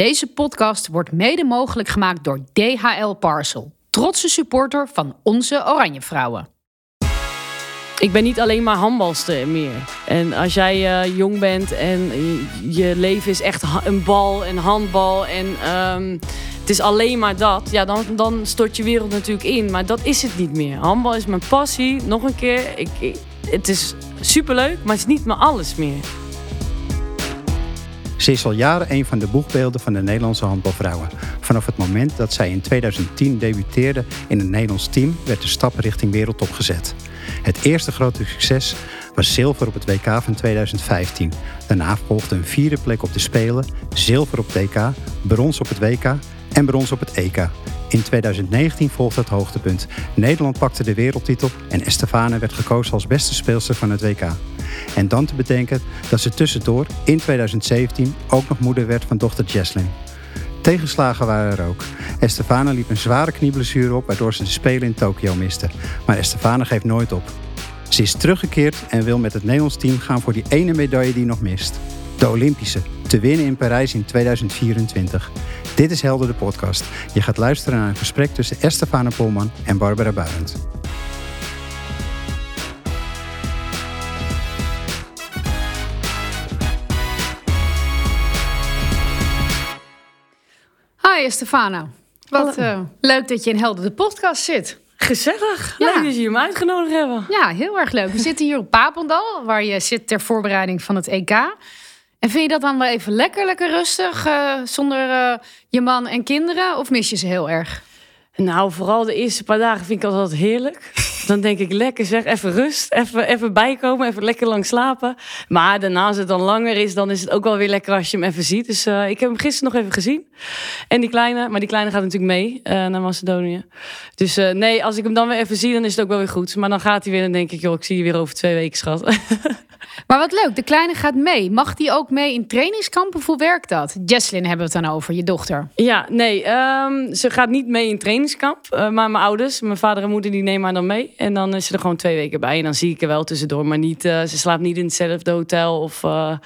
Deze podcast wordt mede mogelijk gemaakt door DHL Parcel, trotse supporter van onze Oranje Vrouwen. Ik ben niet alleen maar handbalster meer. En als jij uh, jong bent en je leven is echt een bal en handbal en um, het is alleen maar dat, ja, dan, dan stort je wereld natuurlijk in. Maar dat is het niet meer. Handbal is mijn passie. Nog een keer, ik, ik, het is superleuk, maar het is niet mijn alles meer. Ze is al jaren een van de boegbeelden van de Nederlandse handbalvrouwen. Vanaf het moment dat zij in 2010 debuteerde in het Nederlands team, werd de stap richting wereldtop gezet. Het eerste grote succes was zilver op het WK van 2015. Daarna volgde een vierde plek op de Spelen, zilver op het EK, brons op het WK en brons op het EK. In 2019 volgde het hoogtepunt. Nederland pakte de wereldtitel en Estefane werd gekozen als beste speelster van het WK. En dan te bedenken dat ze tussendoor in 2017 ook nog moeder werd van dochter Jesslyn. Tegenslagen waren er ook. Estefane liep een zware knieblessure op waardoor ze de Spelen in Tokio miste. Maar Estefane geeft nooit op. Ze is teruggekeerd en wil met het Nederlands team gaan voor die ene medaille die nog mist. De Olympische, te winnen in Parijs in 2024. Dit is Helder de podcast. Je gaat luisteren naar een gesprek tussen Estefane Polman en Barbara Barend. Hi Stefano. Wat uh, leuk dat je in Helder de podcast zit. Gezellig. Ja. Leuk dat je me uitgenodigd hebben. Ja, heel erg leuk. We zitten hier op Papendal, waar je zit ter voorbereiding van het EK. En vind je dat dan wel even lekker, lekker rustig, uh, zonder uh, je man en kinderen? Of mis je ze heel erg? Nou, vooral de eerste paar dagen vind ik altijd heerlijk. Dan denk ik lekker zeg, even rust, even, even bijkomen, even lekker lang slapen. Maar daarna als het dan langer is, dan is het ook wel weer lekker als je hem even ziet. Dus uh, ik heb hem gisteren nog even gezien. En die kleine, maar die kleine gaat natuurlijk mee uh, naar Macedonië. Dus uh, nee, als ik hem dan weer even zie, dan is het ook wel weer goed. Maar dan gaat hij weer en denk ik, joh, ik zie je weer over twee weken, schat. Maar wat leuk, de kleine gaat mee. Mag die ook mee in trainingskampen? Hoe werkt dat? Jesslyn hebben we het dan over, je dochter. Ja, nee, um, ze gaat niet mee in trainingskamp. Maar mijn ouders, mijn vader en moeder, die nemen haar dan mee. En dan is ze er gewoon twee weken bij. En dan zie ik er wel tussendoor. Maar niet, uh, ze slaapt niet in hetzelfde hotel. Of uh,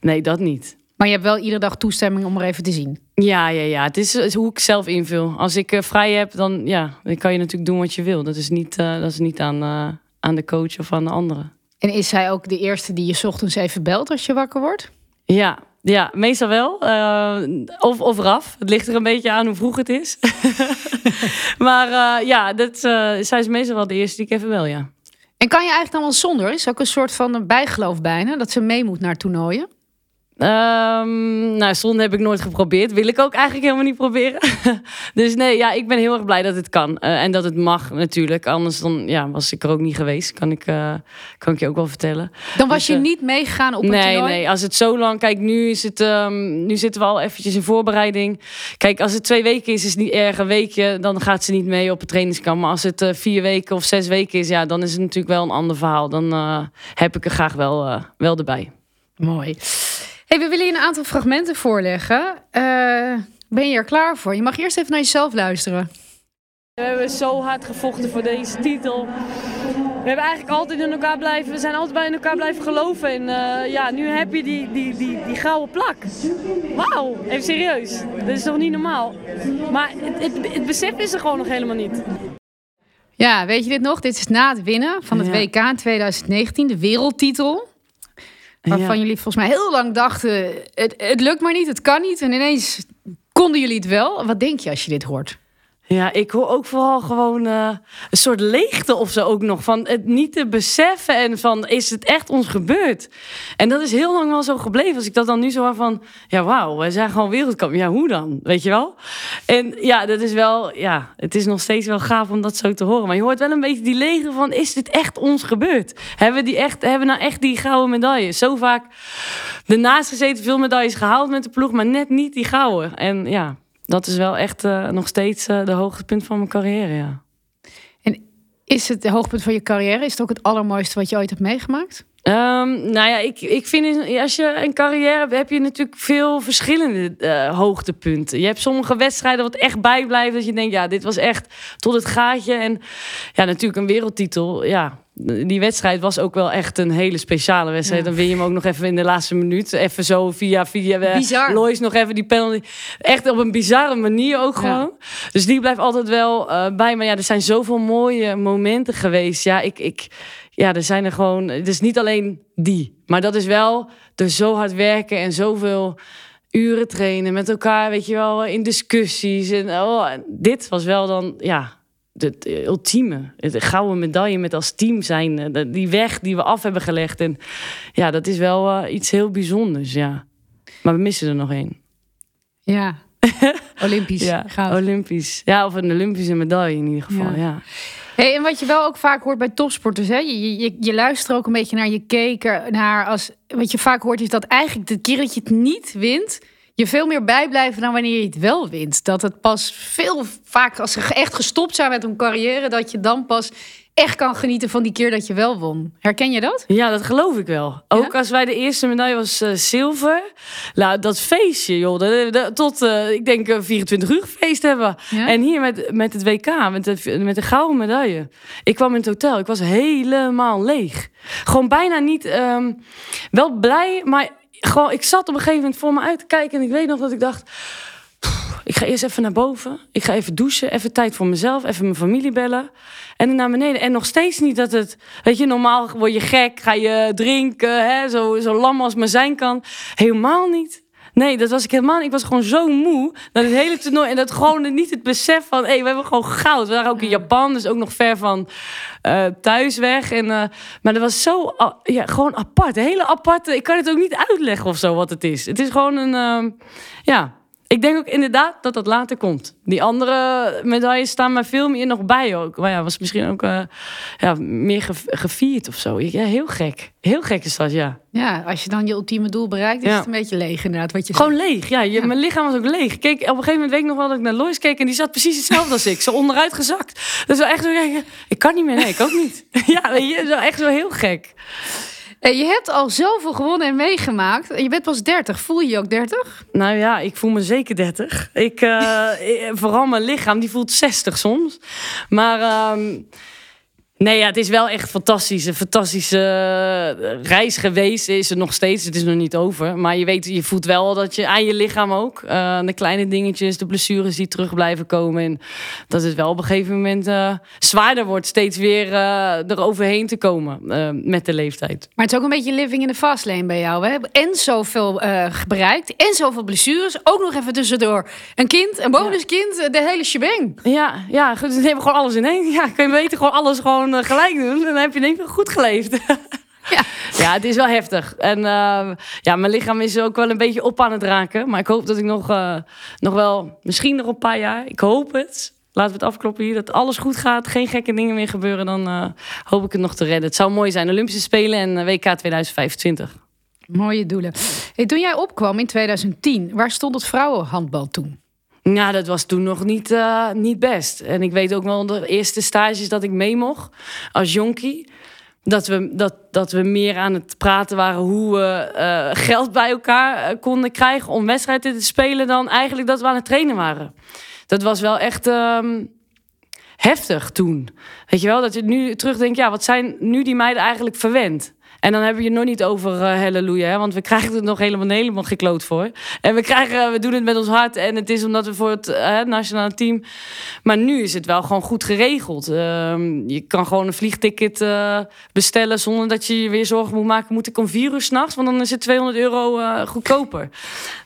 nee, dat niet. Maar je hebt wel iedere dag toestemming om er even te zien. Ja, ja, ja. Het is, hoe ik zelf invul. Als ik vrij heb, dan, ja, dan kan je natuurlijk doen wat je wil. Dat is niet, dat is niet aan, aan de coach of aan de anderen. En is zij ook de eerste die je ochtends even belt als je wakker wordt? Ja, ja meestal wel. Uh, of, of raf. Het ligt er een beetje aan hoe vroeg het is. maar uh, ja, dat, uh, zij is meestal wel de eerste die ik even bel, ja. En kan je eigenlijk dan wel zonder? Is ook een soort van bijgeloof bijna, dat ze mee moet naar toernooien? Um, nou, zonde heb ik nooit geprobeerd. Wil ik ook eigenlijk helemaal niet proberen. dus nee, ja, ik ben heel erg blij dat het kan. Uh, en dat het mag natuurlijk. Anders dan, ja, was ik er ook niet geweest. Kan ik, uh, kan ik je ook wel vertellen. Dan was dus, je uh, niet meegegaan op nee, een toernooi? Nee, als het zo lang... Kijk, nu, is het, um, nu zitten we al eventjes in voorbereiding. Kijk, als het twee weken is, is het niet erg. Een weekje, dan gaat ze niet mee op het trainingskamp. Maar als het vier weken of zes weken is... Ja, dan is het natuurlijk wel een ander verhaal. Dan heb ik er graag wel, wel erbij. Mooi. Hey, we willen je een aantal fragmenten voorleggen. Uh, ben je er klaar voor? Je mag eerst even naar jezelf luisteren. We hebben zo hard gevochten voor deze titel. We hebben eigenlijk altijd in elkaar blijven, we zijn altijd bij elkaar blijven geloven. En uh, ja, nu heb je die, die, die, die gouden plak. Wauw, even serieus. Dat is toch niet normaal? Maar het, het, het besef is er gewoon nog helemaal niet. Ja, weet je dit nog? Dit is na het winnen van het. WK in 2019, de wereldtitel. Waarvan jullie volgens mij heel lang dachten: het, het lukt maar niet, het kan niet. En ineens konden jullie het wel. Wat denk je als je dit hoort? Ja, ik hoor ook vooral gewoon uh, een soort leegte of zo ook nog. Van het niet te beseffen en van is het echt ons gebeurd? En dat is heel lang wel zo gebleven. Als ik dat dan nu zo van, ja wauw, wij zijn gewoon wereldkampioen. Ja, hoe dan? Weet je wel? En ja, dat is wel, ja, het is nog steeds wel gaaf om dat zo te horen. Maar je hoort wel een beetje die leegte van, is dit echt ons gebeurd? Hebben we, die echt, hebben we nou echt die gouden medailles? Zo vaak ernaast gezeten, veel medailles gehaald met de ploeg, maar net niet die gouden. En ja, dat is wel echt uh, nog steeds uh, de hoogtepunt van mijn carrière, ja. En is het de hoogtepunt van je carrière? Is het ook het allermooiste wat je ooit hebt meegemaakt? Um, nou ja, ik, ik vind als je een carrière hebt, heb je natuurlijk veel verschillende uh, hoogtepunten. Je hebt sommige wedstrijden wat echt bijblijven. Dat je denkt, ja, dit was echt tot het gaatje. En ja, natuurlijk een wereldtitel. Ja, die wedstrijd was ook wel echt een hele speciale wedstrijd. Dan win je hem ook nog even in de laatste minuut. Even zo via, via eh, Bizar. Lois nog even die penalty. Echt op een bizarre manier ook gewoon. Dus die blijft altijd wel eh, bij. Maar ja, er zijn zoveel mooie momenten geweest. Ja, ik, ik, ja, er zijn er gewoon. Het is niet alleen die. Maar dat is wel door zo hard werken en zoveel uren trainen met elkaar, weet je wel, in discussies. En oh, dit was wel dan, ja, de, de ultieme. De gouden medaille met als team zijn. eh, Die weg die we af hebben gelegd. En ja, dat is wel eh, iets heel bijzonders, ja. Maar we missen er nog één. Ja. Olympisch Ja, goud. Olympisch. Ja, of een Olympische medaille in ieder geval, Ja. ja. Hey, en wat je wel ook vaak hoort bij topsporters, hè? Je, je, je luistert ook een beetje naar je keker, naar als wat je vaak hoort is dat eigenlijk de keer dat je het niet wint, je veel meer bijblijven dan wanneer je het wel wint. Dat het pas veel vaak als ze echt gestopt zijn met hun carrière, dat je dan pas echt kan genieten van die keer dat je wel won. Herken je dat? Ja, dat geloof ik wel. Ook Ja? als wij de eerste medaille was eh, zilver. Nou, dat feestje, joh. dat- dat- tot, eh, ik denk, eh, 24 uur feest hebben. Ja? En hier met, met het WK, met de, met de gouden medaille. Ik kwam in het hotel, ik was helemaal leeg. Gewoon bijna niet, ehm, wel blij, maar gewoon, ik zat op een gegeven moment voor me uit te kijken. En ik weet nog dat ik dacht, "Pff, ik ga eerst even naar boven. Ik ga even douchen, even tijd voor mezelf, even mijn familie bellen. En dan naar beneden. En nog steeds niet dat het, weet je, normaal word je gek, ga je drinken, hè, zo, zo lam als maar zijn kan. Helemaal niet. Nee, dat was ik helemaal niet. Ik was gewoon zo moe dat het hele toernooi. En dat gewoon niet het besef van, hé, we hebben gewoon goud. We waren ook in Japan, dus ook nog ver van eh, thuis weg. En, eh, maar dat was zo, ja, gewoon apart. Een hele aparte, ik kan het ook niet uitleggen of zo wat het is. Het is gewoon een, ehm, ja... Ik denk ook inderdaad dat dat later komt. Die andere medailles staan mij veel meer nog bij ook. Maar ja, was misschien ook eh, ja, meer ge- gevierd of zo. Ja, heel gek. Heel gek is dat, ja. Ja, als je dan je ultieme doel bereikt, is Ja. het een beetje leeg inderdaad. Wat je Gewoon zegt. leeg. Ja, je, Ja. mijn lichaam was ook leeg. Keek, op een gegeven moment weet ik nog wel dat ik naar Lois keek... en die zat precies hetzelfde als ik. Zo onderuit gezakt. Dus wel echt zo. Ik kan niet meer. Nee, ik ook niet. ja, weet je, zo echt zo heel gek. Hey, je hebt al zoveel gewonnen en meegemaakt. Je bent pas 30. Voel je je ook 30? Nou ja, ik voel me zeker 30. Ik, eh, eh, vooral mijn lichaam, die voelt 60 soms. Maar ehm, nee, ja, het is wel echt fantastisch. Een fantastische eh, reis geweest is het nog steeds. Het is nog niet over. Maar je weet, je voelt wel dat je aan je lichaam ook. eh, de kleine dingetjes, de blessures die terug blijven komen. En dat het wel op een gegeven moment eh, zwaarder wordt. Steeds weer eh eroverheen te komen met de leeftijd. Maar het is ook een beetje living in the fast lane bij jou. Hè? En zoveel bereikt. En zoveel blessures. Ook nog even tussendoor. Een kind, een bonuskind. De hele shebang. Ja, ja. Dan hebben we gewoon alles in één. Ja, kun je beter gewoon alles gewoon eh, gelijk doen. Dan heb je één keer goed geleefd. Ja. ja, het is wel heftig. En eh, ja, mijn lichaam is ook wel een beetje op aan het raken. Maar ik hoop dat ik nog, eh, nog wel, misschien nog een paar jaar. Ik hoop het. Laten we het afkloppen hier. Dat alles goed gaat. Geen gekke dingen meer gebeuren. Dan eh, hoop ik het nog te redden. Het zou mooi zijn. Olympische Spelen en WK 2025. Mooie doelen. Hey, toen jij opkwam in 2010, waar stond het vrouwenhandbal toen? Ja, dat was toen nog niet, eh, niet best. En ik weet ook wel de eerste stages dat ik mee mocht als jonkie. Dat we, dat, dat we meer aan het praten waren hoe we eh, geld bij elkaar eh, konden krijgen om wedstrijden te spelen dan eigenlijk dat we aan het trainen waren. Dat was wel echt ehm, heftig toen. Weet je wel, dat je nu terugdenkt, ja, wat zijn nu die meiden eigenlijk verwend? En dan hebben we je nog niet over eh halleluja, want we krijgen er nog helemaal, helemaal gekloot voor. En we, krijgen, we doen het met ons hart en het is omdat we voor het eh, nationale team... Maar nu is het wel gewoon goed geregeld. Ehm, je kan gewoon een vliegticket eh, bestellen zonder dat je je weer zorgen moet maken. Moet ik om vier uur s'nachts, want dan is het 200 euro eh, goedkoper.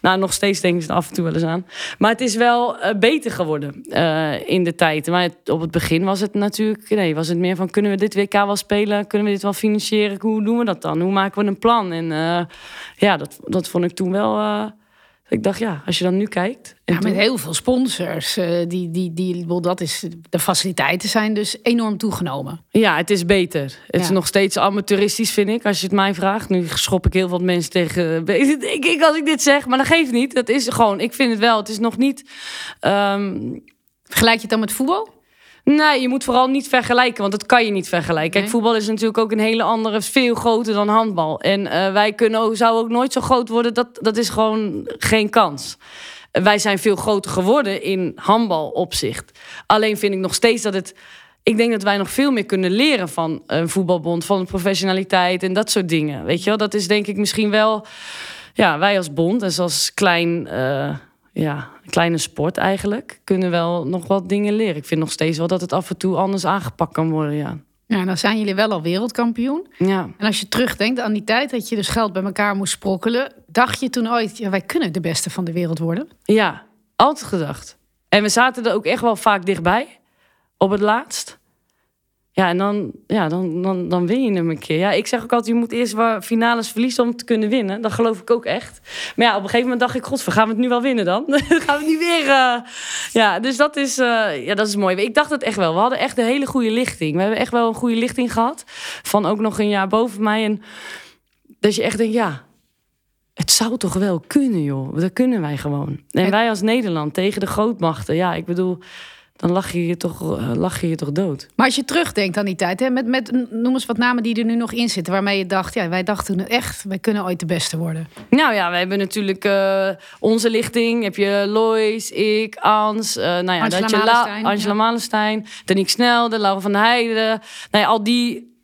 Nou, nog steeds denken ze er af en toe wel eens aan. Maar het is wel eh, beter geworden eh, in de tijd. Maar het- op het begin was het natuurlijk... Nee, was het meer van, kunnen we dit WK wel spelen? Kunnen we dit wel financieren? Hoe doen we dat dan? Hoe maken we een plan? En eh, ja, dat, dat vond ik toen wel... eh, ik dacht, ja, als je dan nu kijkt... en Ja, toen- met heel veel sponsors. eh, die, die, die, dat is, de faciliteiten zijn dus enorm toegenomen. Ja, het is beter. Het is nog steeds amateuristisch, vind ik, als je het mij vraagt. Nu schop ik heel wat mensen tegen. Denk ik als ik dit zeg, maar dat geeft niet. Dat is gewoon, ik vind het wel. Het is nog niet. ehm, Vergelijk je het dan met voetbal? Nee, je moet vooral niet vergelijken, want dat kan je niet vergelijken. Kijk, Nee. voetbal is natuurlijk ook een hele andere, veel groter dan handbal. En eh, wij kunnen ook, zouden ook nooit zo groot worden, dat, dat is gewoon geen kans. Eh, Wij zijn veel groter geworden in handbalopzicht. Alleen vind ik nog steeds dat het ik denk dat wij nog veel meer kunnen leren van een voetbalbond, van professionaliteit en dat soort dingen. Weet je wel, dat is denk ik misschien wel, ja, wij als bond, dus als klein, uh, ja, kleine sport eigenlijk, kunnen wel nog wat dingen leren. Ik vind nog steeds wel dat het af en toe anders aangepakt kan worden, ja. Ja, dan zijn jullie wel al wereldkampioen. Ja. En als je terugdenkt aan die tijd dat je dus geld bij elkaar moest sprokkelen, dacht je toen ooit, ja, wij kunnen de beste van de wereld worden? Ja, altijd gedacht. En we zaten er ook echt wel vaak dichtbij op het laatst. Ja, en dan, ja, dan, dan, dan win je hem een keer. Ja, ik zeg ook altijd, je moet eerst waar finales verliezen om te kunnen winnen. Dat geloof ik ook echt. Maar ja, op een gegeven moment dacht ik, god, gaan we het nu wel winnen dan? dan gaan we niet weer... Uh... Ja, dus dat is, uh, ja, dat is mooi. Ik dacht het echt wel. We hadden echt een hele goede lichting. We hebben echt wel een goede lichting gehad. Van ook nog een jaar boven mij. En dat je echt denkt, ja, het zou toch wel kunnen, joh. Dat kunnen wij gewoon. En wij als Nederland tegen de grootmachten. Ja, ik bedoel dan lach je je toch, eh, lach je je toch dood. Maar als je terugdenkt aan die tijd, hè, met, met, noem eens wat namen die er nu nog in zitten, waarmee je dacht, ja, wij dachten echt, wij kunnen ooit de beste worden. Nou ja, wij hebben natuurlijk uh, onze lichting. Heb je Lois, ik, Ans, uh, nou ja, Angela dat je Malenstein, La, Angela ja. Malenstein, Danique Snelde, Laura van der Heijden. Nou ja, al die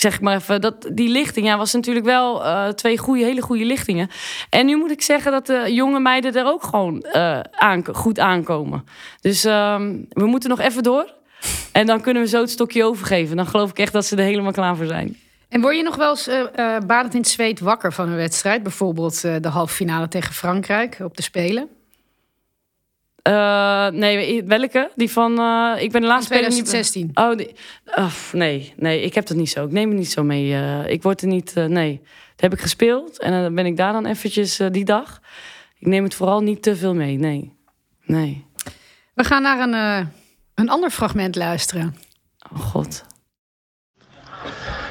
zeg ik maar even, dat, die lichting ja, was natuurlijk wel uh, twee goede, hele goede lichtingen. En nu moet ik zeggen dat de jonge meiden er ook gewoon aan, goed aankomen. Dus um, we moeten nog even door. En dan kunnen we zo het stokje overgeven. Dan geloof ik echt dat ze er helemaal klaar voor zijn. En word je nog wel eens uh, badend in het zweet wakker van een wedstrijd? Bijvoorbeeld de halve finale tegen Frankrijk op de Spelen? Uh, nee, welke? Die van. Uh, ik ben de laatste 2016. Niet... Oh, die... oh, nee, nee, ik heb dat niet zo. Ik neem het niet zo mee. Uh, ik word er niet. nee, dat heb ik gespeeld en dan ben ik daar dan eventjes die dag. Ik neem het vooral niet te veel mee. Nee, nee. We gaan naar een, een ander fragment luisteren. Oh god.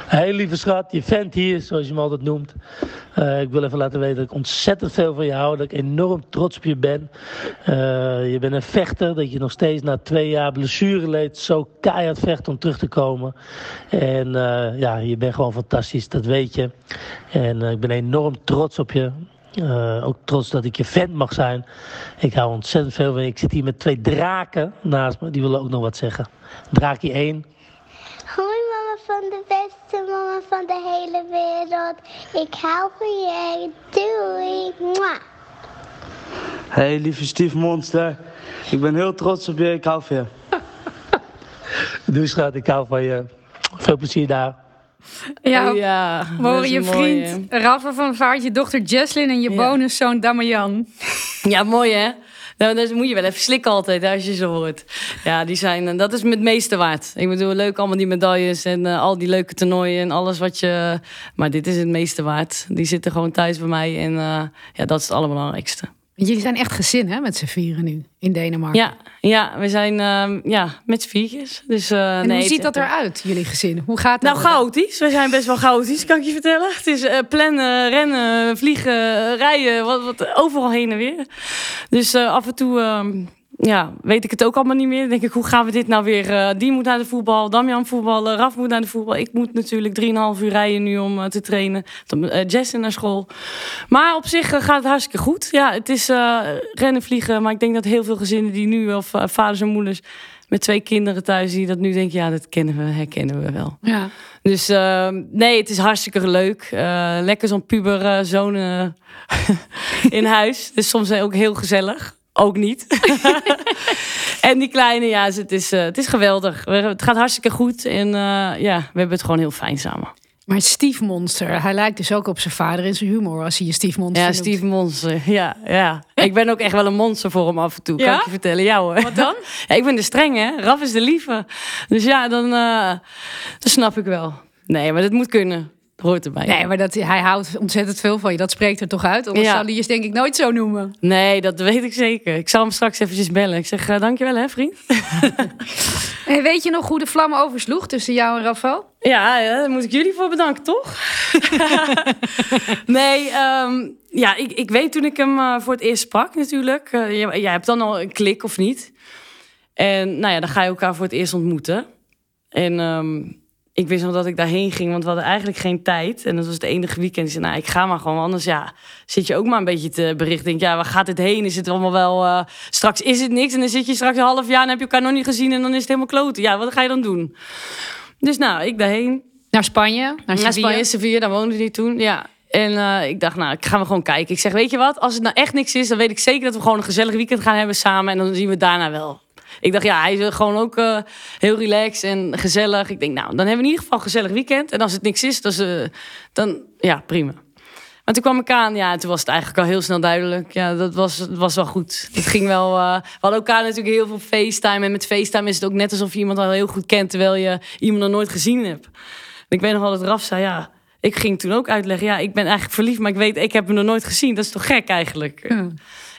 Hey lieve schat, je vent hier, zoals je me altijd noemt. Uh, ik wil even laten weten dat ik ontzettend veel van je hou. Dat ik enorm trots op je ben. Uh, je bent een vechter. Dat je nog steeds na twee jaar blessure leed. Zo keihard vecht om terug te komen. En uh, ja, je bent gewoon fantastisch. Dat weet je. En ik ben enorm trots op je. ook trots dat ik je vent mag zijn. Ik hou ontzettend veel van je. Ik zit hier met twee draken naast me. Die willen ook nog wat zeggen. Draakje 1. Hoi mama van de van de hele wereld. Ik hou van je. Doei. Mwah. Hey lieve stiefmonster. Ik ben heel trots op je. Ik hou van je. Doei schat, ik hou van je. Veel plezier daar. Ja, ja we horen je vriend Raffa van Vaart, je dochter Jesslyn en je Ja. bonuszoon Damian. Ja, mooi hè? Nou, dat moet je wel even slikken altijd als je ze hoort. Ja, die zijn, dat is het meeste waard. Ik bedoel, leuk allemaal die medailles en uh, al die leuke toernooien en alles wat je... Maar dit is het meeste waard. Die zitten gewoon thuis bij mij en uh, ja, dat is het allerbelangrijkste. Jullie zijn echt gezin hè, met z'n vieren nu in Denemarken. Ja, ja we zijn uh, ja, met z'n viertjes. Dus, uh, en nee, hoe ziet dat eruit, jullie gezin? Hoe gaat dat? Nou, chaotisch. We zijn best wel chaotisch, kan ik je vertellen. Het is uh, plannen, rennen, vliegen, rijden, wat, wat, overal heen en weer. Dus af en toe ehm, ja, weet ik het ook allemaal niet meer. Dan denk ik, hoe gaan we dit nou weer? Uh, die moet naar de voetbal, Damian voetballen, Raf moet naar de voetbal. Ik moet natuurlijk 3,5 uur rijden nu om uh, te trainen. Dan uh, naar school. Maar op zich gaat het hartstikke goed. Ja, het is rennen, vliegen. Maar ik denk dat heel veel gezinnen die nu, of vaders en moeders met twee kinderen thuis, die dat nu denken, ja, dat kennen we, herkennen we wel. Ja. Dus ehm, nee, het is hartstikke leuk. Uh, lekker zo'n puber zoon in huis. Dus soms ook heel gezellig ook niet. en die kleine, ja, het is, uh, het is geweldig. Het gaat hartstikke goed. En uh, ja, we hebben het gewoon heel fijn samen. Maar stiefmonster, hij lijkt dus ook op zijn vader in zijn humor als hij je stiefmonster Ja, stiefmonster. Ja, ja. ik ben ook echt wel een monster voor hem af en toe, Ja? kan ik je vertellen. Ja hoor. Wat dan? Ja, ik ben de strenge, hè. Raf is de lieve. Dus ja, dan, uh, dat snap ik wel. Nee, maar dat moet kunnen. Dat hoort erbij. Nee, maar dat, hij houdt ontzettend veel van je. Dat spreekt er toch uit? Anders Ja. zou hij je denk ik nooit zo noemen. Nee, dat weet ik zeker. Ik zal hem straks eventjes bellen. Ik zeg, uh, dankjewel hè, vriend. En weet je nog hoe de vlam oversloeg tussen jou en Rafael? Ja, ja, daar moet ik jullie voor bedanken, toch? nee, um, ja, ik, ik weet toen ik hem uh, voor het eerst sprak natuurlijk. Uh, jij, hebt dan al een klik of niet. En nou ja, dan ga je elkaar voor het eerst ontmoeten. En um, ik wist nog dat ik daarheen ging, want we hadden eigenlijk geen tijd. En dat was het enige weekend. Ik zei, nou, ik ga maar gewoon, anders ja, zit je ook maar een beetje te berichten. Denk, ja, waar gaat het heen? Is het allemaal wel... eh, straks is het niks en dan zit je straks een half jaar... en heb je elkaar nog niet gezien en dan is het helemaal kloten. Ja, wat ga je dan doen? Dus nou, ik daarheen. Naar Spanje, naar Naar Sevilla. Spanje, Sevilla, daar woonde hij toen. Ja. En eh, ik dacht, nou, ik ga we gewoon kijken. Ik zeg, weet je wat? Als het nou echt niks is, dan weet ik zeker dat we gewoon een gezellig weekend gaan hebben samen. En dan zien we het daarna wel. Ik dacht, ja, hij is gewoon ook eh, heel relaxed en gezellig. Ik denk, nou, dan hebben we in ieder geval een gezellig weekend. En als het niks is, dan, is, eh, dan ja, prima. Maar toen kwam ik aan, ja, toen was het eigenlijk al heel snel duidelijk. Ja, dat was, was wel goed. Het ging wel. eh, we hadden elkaar natuurlijk heel veel FaceTime. En met FaceTime is het ook net alsof je iemand al heel goed kent, terwijl je iemand nog nooit gezien hebt. En ik weet nog wel dat Raf zei, ja, ik ging toen ook uitleggen, ja, ik ben eigenlijk verliefd, maar ik weet, ik heb hem nog nooit gezien. Dat is toch gek eigenlijk? Ja.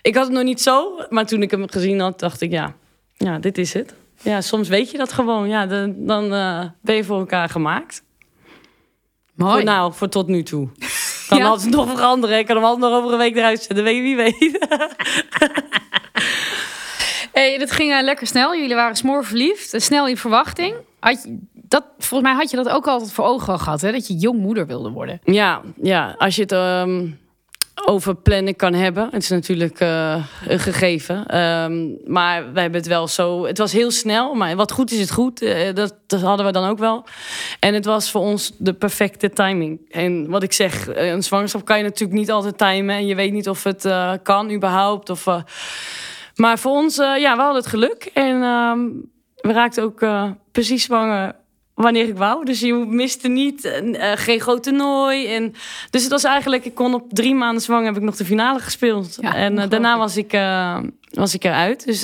Ik had het nog niet zo, maar toen ik hem gezien had, dacht ik, ja, ja, dit is het. Ja, soms weet je dat gewoon. Ja, dan, dan eh, ben je voor elkaar gemaakt. Mooi. Voor, nou, voor tot nu toe. Kan Ja. altijd nog veranderen. Ik kan hem altijd nog over een week eruit zetten. Weet je wie weet. Hey, dat ging eh, lekker snel. Jullie waren smoor verliefd. eh, Snel in verwachting. Had je, dat, volgens mij had je dat ook altijd voor ogen al gehad, hè? Dat je jongmoeder wilde worden. Ja, ja, als je het ehm, over plannen kan hebben. Het is natuurlijk eh, een gegeven. Ehm, maar wij hebben het wel zo... Het was heel snel, maar wat goed is het goed. Eh, dat, hadden we dan ook wel. En het was voor ons de perfecte timing. En wat ik zeg, eh, een zwangerschap kan je natuurlijk niet altijd timen. En je weet niet of het kan überhaupt. Of, maar voor ons, ja, we hadden het geluk. En ehm, we raakten ook precies zwanger wanneer ik wou. Dus je miste niet, eh, geen groot toernooi. En, dus het was eigenlijk, ik kon op drie maanden zwanger heb ik nog de finale gespeeld. Ja, en eh, daarna was ik, eh, was ik eruit. Dus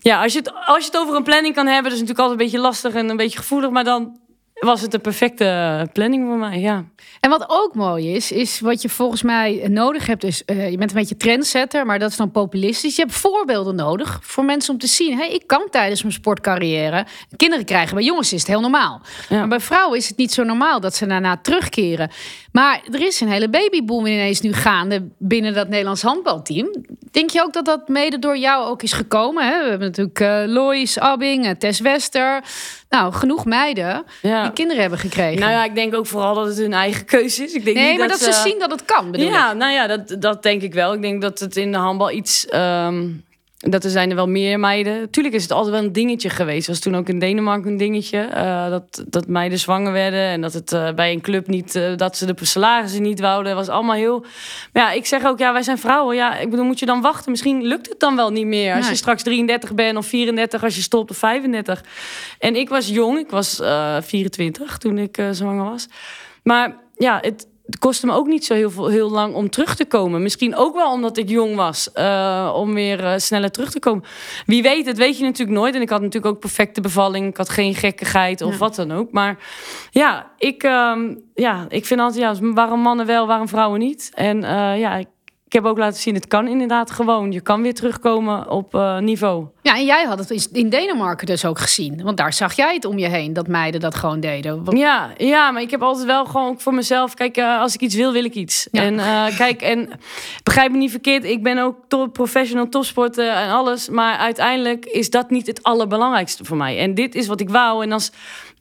ja, als je, het, als je het over een planning kan hebben, dat is natuurlijk altijd een beetje lastig en een beetje gevoelig. Maar dan was het de perfecte planning voor mij, ja. En wat ook mooi is, is wat je volgens mij nodig hebt. Is, eh, je bent een beetje trendsetter, maar dat is dan populistisch. Je hebt voorbeelden nodig voor mensen om te zien. Hey, ik kan tijdens mijn sportcarrière kinderen krijgen. Bij jongens is het heel normaal. Ja. Maar bij vrouwen is het niet zo normaal dat ze daarna terugkeren. Maar er is een hele babyboom ineens nu gaande binnen dat Nederlands handbalteam. Denk je ook dat dat mede door jou ook is gekomen? Hè? We hebben natuurlijk eh Lois, Abbing, eh, Tess Wester. Nou, genoeg meiden ja. die kinderen hebben gekregen. Nou ja, ik denk ook vooral dat het hun eigen keuze is. Ik denk nee, niet maar dat, ze zien dat het kan, bedoel ja, ik. nou ja, dat, dat denk ik wel. Ik denk dat het in de handbal iets. ehm, dat er zijn er wel meer meiden. Tuurlijk is het altijd wel een dingetje geweest. was toen ook in Denemarken een dingetje. eh, dat, dat meiden zwanger werden. En dat het eh, bij een club niet. eh, dat ze de salarissen niet wouden. was allemaal heel. Maar ja, ik zeg ook, ja, wij zijn vrouwen. Ja, ik bedoel, moet je dan wachten? Misschien lukt het dan wel niet meer. Als Nee. je straks 33 bent of 34, als je stopt of 35. En ik was jong. Ik was eh 24 toen ik zwanger was. Maar ja, het, het kostte me ook niet zo heel, veel, heel lang om terug te komen. Misschien ook wel omdat ik jong was, eh, om weer eh, sneller terug te komen. Wie weet, dat weet je natuurlijk nooit. En ik had natuurlijk ook perfecte bevalling. Ik had geen gekkigheid of Ja. wat dan ook. Maar ja, ik, ehm, ja, ik vind altijd, ja, waarom mannen wel, waarom vrouwen niet? En eh, ja, ik heb ook laten zien, het kan inderdaad gewoon. Je kan weer terugkomen op eh, niveau. Ja, en jij had het in Denemarken dus ook gezien. Want daar zag jij het om je heen, dat meiden dat gewoon deden. Want- Ja, ja, maar ik heb altijd wel gewoon voor mezelf. Kijk, eh, als ik iets wil, wil ik iets. Ja. En eh, kijk, en begrijp me niet verkeerd. Ik ben ook top, professional topsporter en alles. Maar uiteindelijk is dat niet het allerbelangrijkste voor mij. En dit is wat ik wou. En als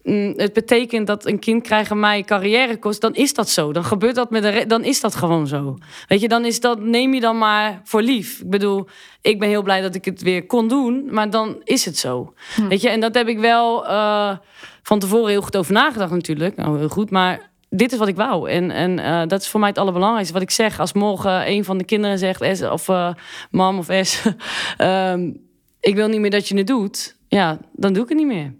mm, het betekent dat een kind krijgen mij carrière kost, dan is dat zo. Dan gebeurt dat met de re- dan is dat gewoon zo. Weet je, dan is dat neem je dan maar voor lief. Ik bedoel, ik ben heel blij dat ik het weer kon doen, maar dan is het zo. Weet je, en dat heb ik wel eh, van tevoren heel goed over nagedacht natuurlijk. Nou, heel goed, maar dit is wat ik wou. En, en eh, dat is voor mij het allerbelangrijkste. Wat ik zeg, als morgen een van de kinderen zegt, S, of eh, mam of S, ehm, ik wil niet meer dat je het doet. Ja, dan doe ik het niet meer.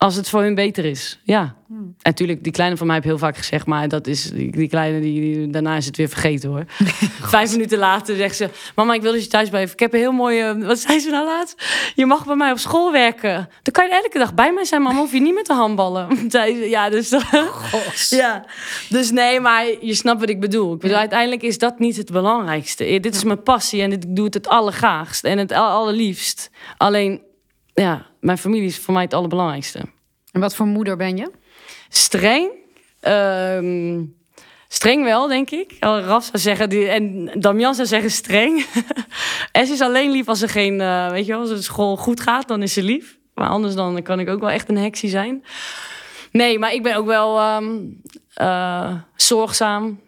Als het voor hun beter is, ja. En natuurlijk, die kleine van mij heb heel vaak gezegd, maar dat is die, die kleine, die, die- daarna is het weer vergeten hoor. Vijf minuten later zegt ze: Mama, ik wil dat je thuis blijft. Ik heb een heel mooie. Wat zei ze nou laatst? Je mag bij mij op school werken. Dan kan je elke dag bij mij zijn, mama. Hoef je niet met te handballen. Ja, dus. ja, dus nee, maar je snapt wat ik bedoel. Ik bedoel, uiteindelijk is dat niet het belangrijkste. Eh, Dit is mijn passie en dit, ik doe het het allergraagst en het al- allerliefst. Alleen, ja, mijn familie is voor mij het allerbelangrijkste En wat voor moeder ben je? streng. Ehm, streng wel, denk ik. Al Raf zou zeggen, die, en Damian zou zeggen streng. S is alleen lief als ze geen, eh, weet je wel, als het school goed gaat, dan is ze lief. Maar anders dan kan ik ook wel echt een heksie zijn. Nee, maar ik ben ook wel ehm, eh, zorgzaam,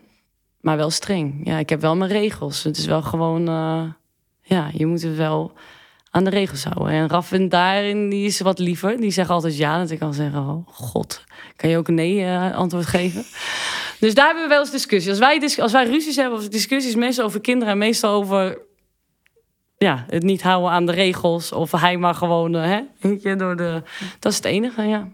maar wel streng. Ja, ik heb wel mijn regels. Het is wel gewoon, eh, ja, je moet het wel aan de regels houden. En Raffin daarin, die is wat liever. Die zegt altijd ja, dat ik kan zeggen, oh god, kan je ook een nee eh, antwoord geven? Dus daar hebben we wel eens discussie. Als wij, dis- als wij ruzies hebben of discussies, meestal over kinderen en meestal over ja, het niet houden aan de regels. Of hij maar gewoon, eh, hè, weet je, door de... Dat is het enige, ja.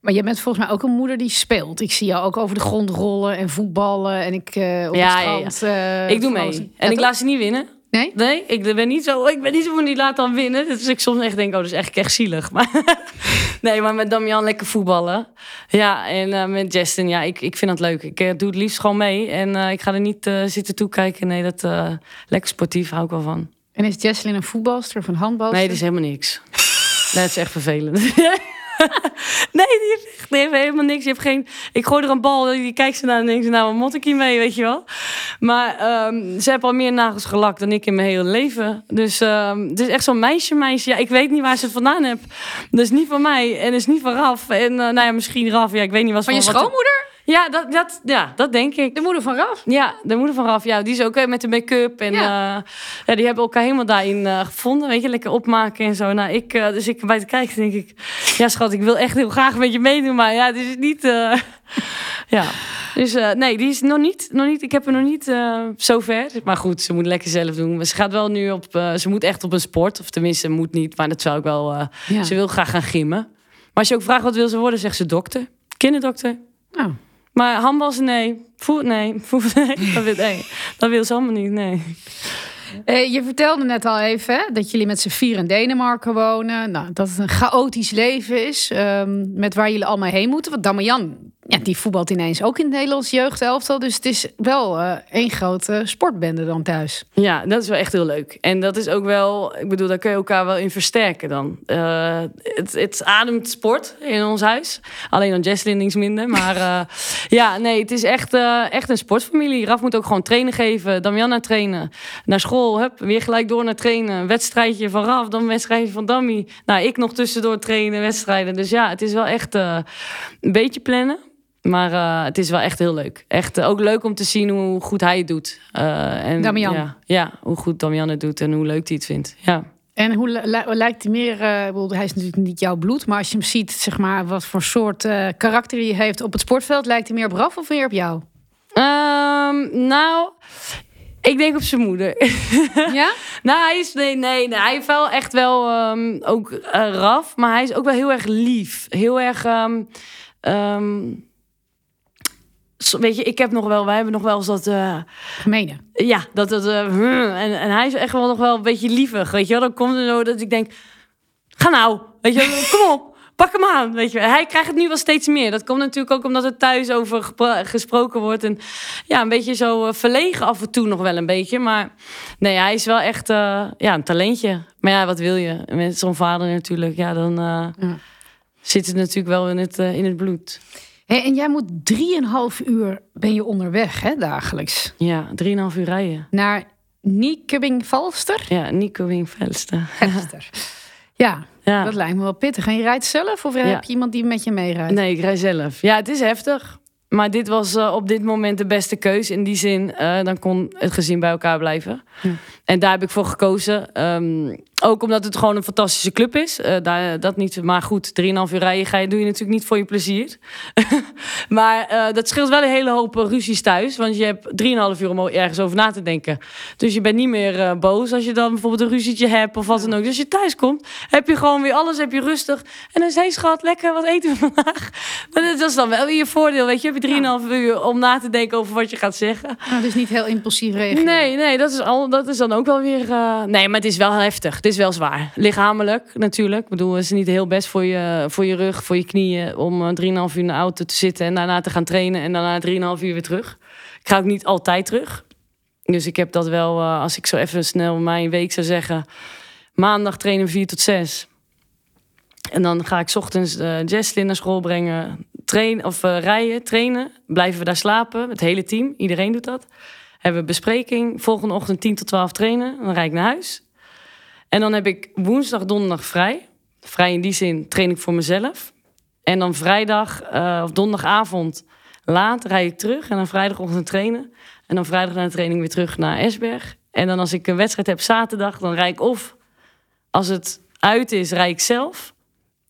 Maar je bent volgens mij ook een moeder die speelt. Ik zie jou ook over de grond rollen en voetballen. En ik eh op Ja, het ja, ja. strand... eh, ik doe mee. En Ja, ik laat ze niet winnen. Nee? Nee, ik ben niet zo, ik ben niet zo van die laat dan winnen. Dus ik soms echt denk, oh, dat is echt, echt zielig. Maar nee, maar met Damian lekker voetballen. Ja, en eh, met Justin, ja, ik, ik vind dat leuk. Ik eh, doe het liefst gewoon mee. En eh, ik ga er niet zitten toekijken. Nee, dat lekker sportief hou ik wel van. En is Jesselyn een voetbalster of een handbalster? Nee, dat is helemaal niks. Dat is echt vervelend. nee, echt, helemaal niks. Je hebt geen, ik gooi er een bal, die kijkt ze naar en denkt ze, nou, wat mot ik hier mee, weet je wel. Maar ehm, ze heeft al meer nagels gelakt dan ik in mijn hele leven. Dus ehm, het is echt zo'n meisje, meisje. Ja, ik weet niet waar ze het vandaan heeft. Dat is niet van mij en dat is niet van Raf. En eh, nou ja, misschien Raf, ja, ik weet niet wat Van je wat- schoonmoeder? Ja, dat, dat, ja, dat denk ik. De moeder van Raf? Ja, de moeder van Raf, ja, die is ook eh, met de make-up. En Ja. ja. ja, die hebben elkaar helemaal daarin eh, gevonden. Weet je, lekker opmaken en zo. Nou, ik, eh, dus ik bij te kijken denk ik... Ja, schat, ik wil echt heel graag met je meedoen. Maar ja, dit is niet... eh, ja, dus eh, nee, die is nog niet, nog niet... Ik heb er nog niet eh zo ver. Maar goed, ze moet lekker zelf doen. Maar ze gaat wel nu op... eh, ze moet echt op een sport. Of tenminste, moet niet. Maar dat zou ik wel... eh, Ja. Ze wil graag gaan gimmen. Maar als je ook vraagt wat wil ze worden, zegt ze dokter. Kinderdokter. Oh. Maar handbal ze nee. Voet nee. Voet nee. Dat wil, nee. dat wil ze allemaal niet, nee. Eh, je vertelde net al even hè, dat jullie met z'n vier in Denemarken wonen. Nou, dat het een chaotisch leven is. ehm, met waar jullie allemaal heen moeten. Want Damian, ja, die voetbalt ineens ook in het Nederlands jeugdelftal. Dus het is wel eh één grote sportbende dan thuis. Ja, dat is wel echt heel leuk. En dat is ook wel, ik bedoel, daar kun je elkaar wel in versterken dan. Eh, het, het ademt sport in ons huis. Alleen dan Jesslyn niks minder. Maar eh, ja, nee, het is echt, echt een sportfamilie. Raf moet ook gewoon trainen geven. Damian naar trainen. Naar school, hup, weer gelijk door naar trainen. Wedstrijdje van Raf, dan wedstrijdje van Dammy. Nou, ik nog tussendoor trainen, wedstrijden. Dus ja, het is wel echt een beetje plannen. Maar eh, het is wel echt heel leuk. Echt eh, ook leuk om te zien hoe goed hij het doet. Eh, en, Damian. Ja, ja, hoe goed Damian het doet en hoe leuk hij het vindt. Ja. En hoe li- li- lijkt hij meer? hij is natuurlijk niet jouw bloed, maar als je hem ziet, zeg maar, wat voor soort karakter hij heeft op het sportveld, lijkt hij meer op Raf of meer op jou? Ehm, nou, ik denk op zijn moeder. Ja? nou, hij is nee, nee, nee, hij heeft wel echt wel ehm, ook raf, maar hij is ook wel heel erg lief, heel erg. ehm, weet je, ik heb nog wel, wij hebben nog wel eens dat. eh, Gemene. Ja, dat het. eh, hmm, en, en hij is echt wel nog wel een beetje lievig. Weet je wel, dan komt er zo dat ik denk. Ga nou. Weet je wel, kom op. Pak hem aan. Weet je. Hij krijgt het nu wel steeds meer. Dat komt natuurlijk ook omdat er thuis over gesproken wordt. En ja, een beetje zo eh, verlegen af en toe nog wel een beetje. Maar nee, hij is wel echt ja, een talentje. Maar ja, wat wil je? Met zo'n vader natuurlijk. Ja, dan Ja. zit het natuurlijk wel in het, in het bloed. Hey, en jij moet drieënhalf uur ben je onderweg, hè, dagelijks. Ja, drieënhalf uur rijden. Naar Niekebing-Valster? Ja, Nico Wingvelster. Valster. Ja, Ja. dat lijkt me wel pittig. En je rijdt zelf of heb je iemand die met je meerijdt? Nee, ik rij zelf. Ja, het is heftig. Maar dit was eh, op dit moment de beste keus. In die zin, eh, dan kon het gezin bij elkaar blijven. Ja. En daar heb ik voor gekozen. Ehm, ook omdat het gewoon een fantastische club is. Eh, daar, dat niet. Maar goed, 3,5 uur rijden ga je, doe je natuurlijk niet voor je plezier. maar eh, dat scheelt wel een hele hoop eh, ruzies thuis. Want je hebt 3,5 uur om ergens over na te denken. Dus je bent niet meer eh, boos als je dan bijvoorbeeld een ruzietje hebt of wat dan ook. Dus als je thuis komt, heb je gewoon weer alles, heb je rustig. En dan is hey schat, lekker, wat eten we vandaag? Maar dat is dan wel weer je voordeel, weet je. Heb je 3,5 uur om na te denken over wat je gaat zeggen. Nou, dus niet heel impulsief reageren. Nee, nee, dat is, al, dat is dan ook wel weer... eh, Nee, maar het is wel heftig. Het is wel zwaar. Lichamelijk natuurlijk. Ik bedoel, het niet heel best voor je, voor je rug, voor je knieën... om eh, 3,5 uur in de auto te zitten en daarna te gaan trainen... en daarna 3,5 uur weer terug. Ik ga ook niet altijd terug. Dus ik heb dat wel, eh, als ik zo even snel mijn week zou zeggen... maandag trainen 4 tot 6. En dan ga ik ochtends eh Jesslyn naar school brengen, trainen of eh, rijden, trainen. Blijven we daar slapen, het hele team. Iedereen doet dat. Hebben we bespreking. Volgende ochtend 10 tot 12 trainen. Dan rijd ik naar huis. En dan heb ik woensdag, donderdag vrij. Vrij in die zin train ik voor mezelf. En dan vrijdag uh, of donderdagavond laat rijd ik terug. En dan vrijdagochtend trainen. En dan vrijdag na de training weer terug naar Esberg. En dan als ik een wedstrijd heb zaterdag, dan rijd ik of als het uit is, rijd ik zelf.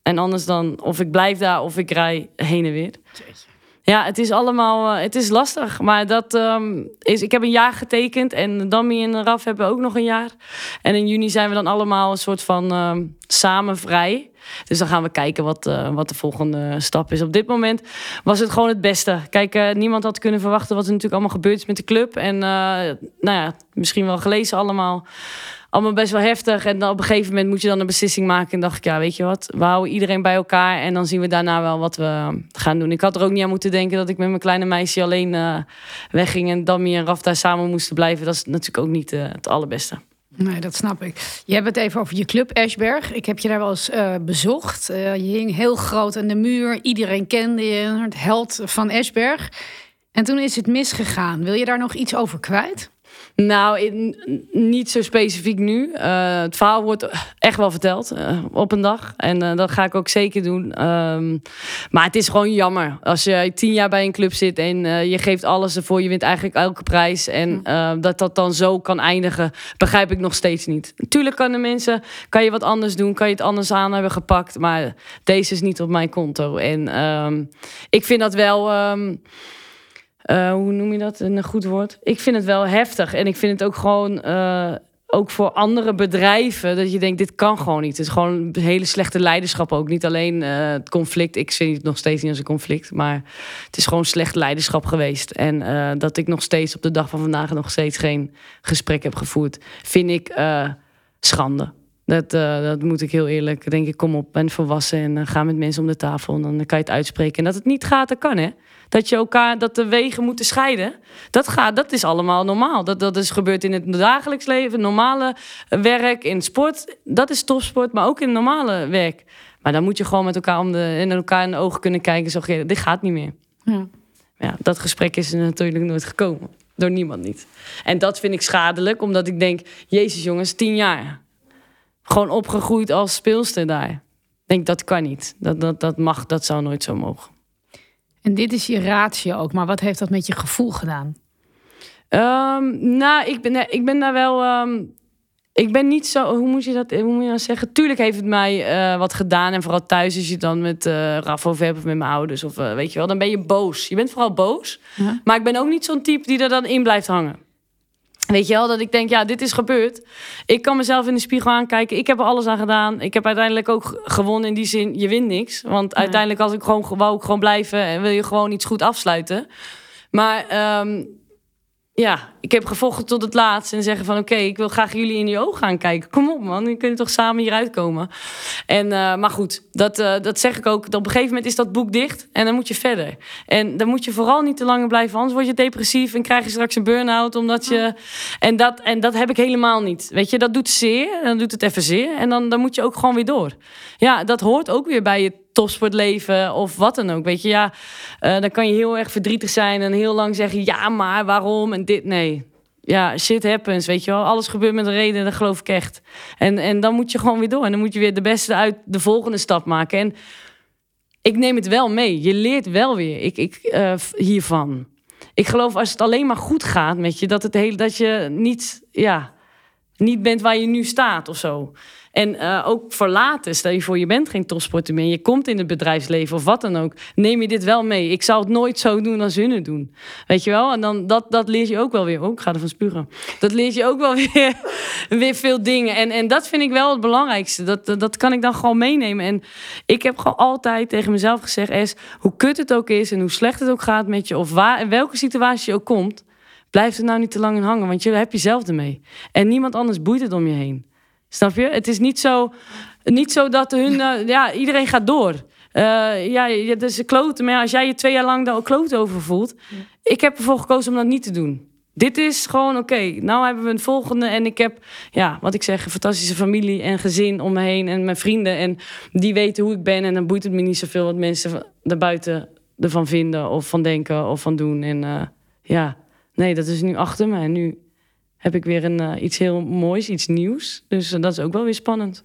En anders dan of ik blijf daar of ik rij heen en weer. Ja, het is allemaal, uh, het is lastig. Maar dat um, is, ik heb een jaar getekend en Dammy en Raf hebben ook nog een jaar. En in juni zijn we dan allemaal een soort van uh, samen vrij. Dus dan gaan we kijken wat, uh, wat de volgende stap is. Op dit moment was het gewoon het beste. Kijk, uh, niemand had kunnen verwachten wat er natuurlijk allemaal gebeurd is met de club. En nou ja, misschien wel gelezen allemaal allemaal best wel heftig. En dan op een gegeven moment moet je dan een beslissing maken. En dacht ik, ja, weet je wat, we houden iedereen bij elkaar. En dan zien we daarna wel wat we gaan doen. Ik had er ook niet aan moeten denken dat ik met mijn kleine meisje alleen uh, wegging. En Dammy en Raf daar samen moesten blijven. Dat is natuurlijk ook niet uh, het allerbeste. Nee, dat snap ik. Je hebt het even over je club Ashberg. Ik heb je daar wel eens uh, bezocht. je hing heel groot aan de muur. Iedereen kende je, het held van Ashberg. En toen is het misgegaan. Wil je daar nog iets over kwijt? Nou, in, niet zo specifiek nu. Uh, het verhaal wordt echt wel verteld uh, op een dag. En uh, dat ga ik ook zeker doen. Um, maar het is gewoon jammer. Als je tien jaar bij een club zit en je geeft alles ervoor. Je wint eigenlijk elke prijs. En dat dat dan zo kan eindigen, begrijp ik nog steeds niet. Natuurlijk kan de mensen, kan je wat anders doen. Kan je het anders aan hebben gepakt. Maar deze is niet op mijn konto. En um, ik vind dat wel... Um, uh, hoe noem je dat? Een goed woord. Ik vind het wel heftig. En ik vind het ook gewoon. Uh, ook voor andere bedrijven. Dat je denkt, dit kan gewoon niet. Het is gewoon hele slechte leiderschap ook. Niet alleen uh, het conflict. Ik zie het nog steeds niet als een conflict. Maar het is gewoon slecht leiderschap geweest. En dat ik nog steeds op de dag van vandaag nog steeds geen gesprek heb gevoerd. Vind ik schande. Dat, uh, dat moet ik heel eerlijk. Denk ik, kom op, ben volwassen en uh, ga met mensen om de tafel. En dan kan je het uitspreken. En dat het niet gaat, dat kan hè. Dat je elkaar, dat de wegen moeten scheiden. Dat gaat, dat is allemaal normaal. Dat, dat is gebeurd in het dagelijks leven, normale werk, in sport. Dat is topsport, maar ook in normale werk. Maar dan moet je gewoon met elkaar om de, in elkaar in de ogen kunnen kijken. Zo, dit gaat niet meer. Ja. ja, dat gesprek is er natuurlijk nooit gekomen. Door niemand niet. En dat vind ik schadelijk, omdat ik denk, Jezus jongens, tien jaar gewoon opgegroeid als speelster daar. Ik denk, dat kan niet. Dat, dat, dat mag, dat zou nooit zo mogen. En dit is je ratio ook, maar wat heeft dat met je gevoel gedaan? Um, nou, ik ben, ik ben daar wel. Um, ik ben niet zo, hoe moet je dat, hoe moet je dat zeggen? Tuurlijk heeft het mij uh, wat gedaan. En vooral thuis, als je dan met uh, Raf of hebt of met mijn ouders, of uh, weet je wel, dan ben je boos. Je bent vooral boos. Ja. Maar ik ben ook niet zo'n type die er dan in blijft hangen. Weet je wel, dat ik denk, ja, dit is gebeurd. Ik kan mezelf in de spiegel aankijken. Ik heb er alles aan gedaan. Ik heb uiteindelijk ook gewonnen in die zin, je wint niks. Want uiteindelijk als ik gewoon, wou ik gewoon blijven en wil je gewoon iets goed afsluiten. Maar um, ja, ik heb gevochten tot het laatst en zeggen van oké, okay, ik wil graag jullie in die ogen gaan kijken. Kom op man, dan kunnen toch samen hieruit komen. En, uh, maar goed, dat, uh, dat zeg ik ook. Op een gegeven moment is dat boek dicht en dan moet je verder. En dan moet je vooral niet te lang blijven, anders word je depressief en krijg je straks een burn-out. Omdat je... En, dat, en dat heb ik helemaal niet. Weet je, dat doet zeer, dan doet het even zeer en dan, dan moet je ook gewoon weer door. Ja, dat hoort ook weer bij je topsportleven of wat dan ook. Weet je, ja, uh, dan kan je heel erg verdrietig zijn en heel lang zeggen: ja, maar waarom en dit. Nee. Ja, shit happens, weet je wel. Alles gebeurt met een reden, dat geloof ik echt. En, en dan moet je gewoon weer door. En dan moet je weer de beste uit de volgende stap maken. En ik neem het wel mee. Je leert wel weer ik, ik, uh, hiervan. Ik geloof als het alleen maar goed gaat met je, dat, het hele, dat je niet, ja, niet bent waar je nu staat of zo. En uh, ook voor later, stel je voor, je bent geen topsporter meer, je komt in het bedrijfsleven of wat dan ook, neem je dit wel mee. Ik zou het nooit zo doen als hun het doen. Weet je wel? En dan, dat, dat leer je ook wel weer. Oh, ik ga ervan spugen. Dat leert je ook wel weer, weer veel dingen. En, en dat vind ik wel het belangrijkste. Dat, dat, dat kan ik dan gewoon meenemen. En ik heb gewoon altijd tegen mezelf gezegd, Es, hoe kut het ook is en hoe slecht het ook gaat met je, of waar, in welke situatie je ook komt, blijf er nou niet te lang in hangen, want je hebt jezelf ermee. En niemand anders boeit het om je heen. Snap je? Het is niet zo, niet zo dat hun, uh, ja, iedereen gaat door. Uh, ja, het is kloten. Maar als jij je twee jaar lang daar kloot over voelt. Ja. Ik heb ervoor gekozen om dat niet te doen. Dit is gewoon oké. Okay, nou hebben we een volgende. En ik heb, ja, wat ik zeg, een fantastische familie en gezin om me heen. En mijn vrienden. En die weten hoe ik ben. En dan boeit het me niet zoveel wat mensen daarbuiten ervan vinden. Of van denken of van doen. En uh, ja, nee, dat is nu achter me. En nu heb ik weer een, uh, iets heel moois, iets nieuws. Dus uh, dat is ook wel weer spannend.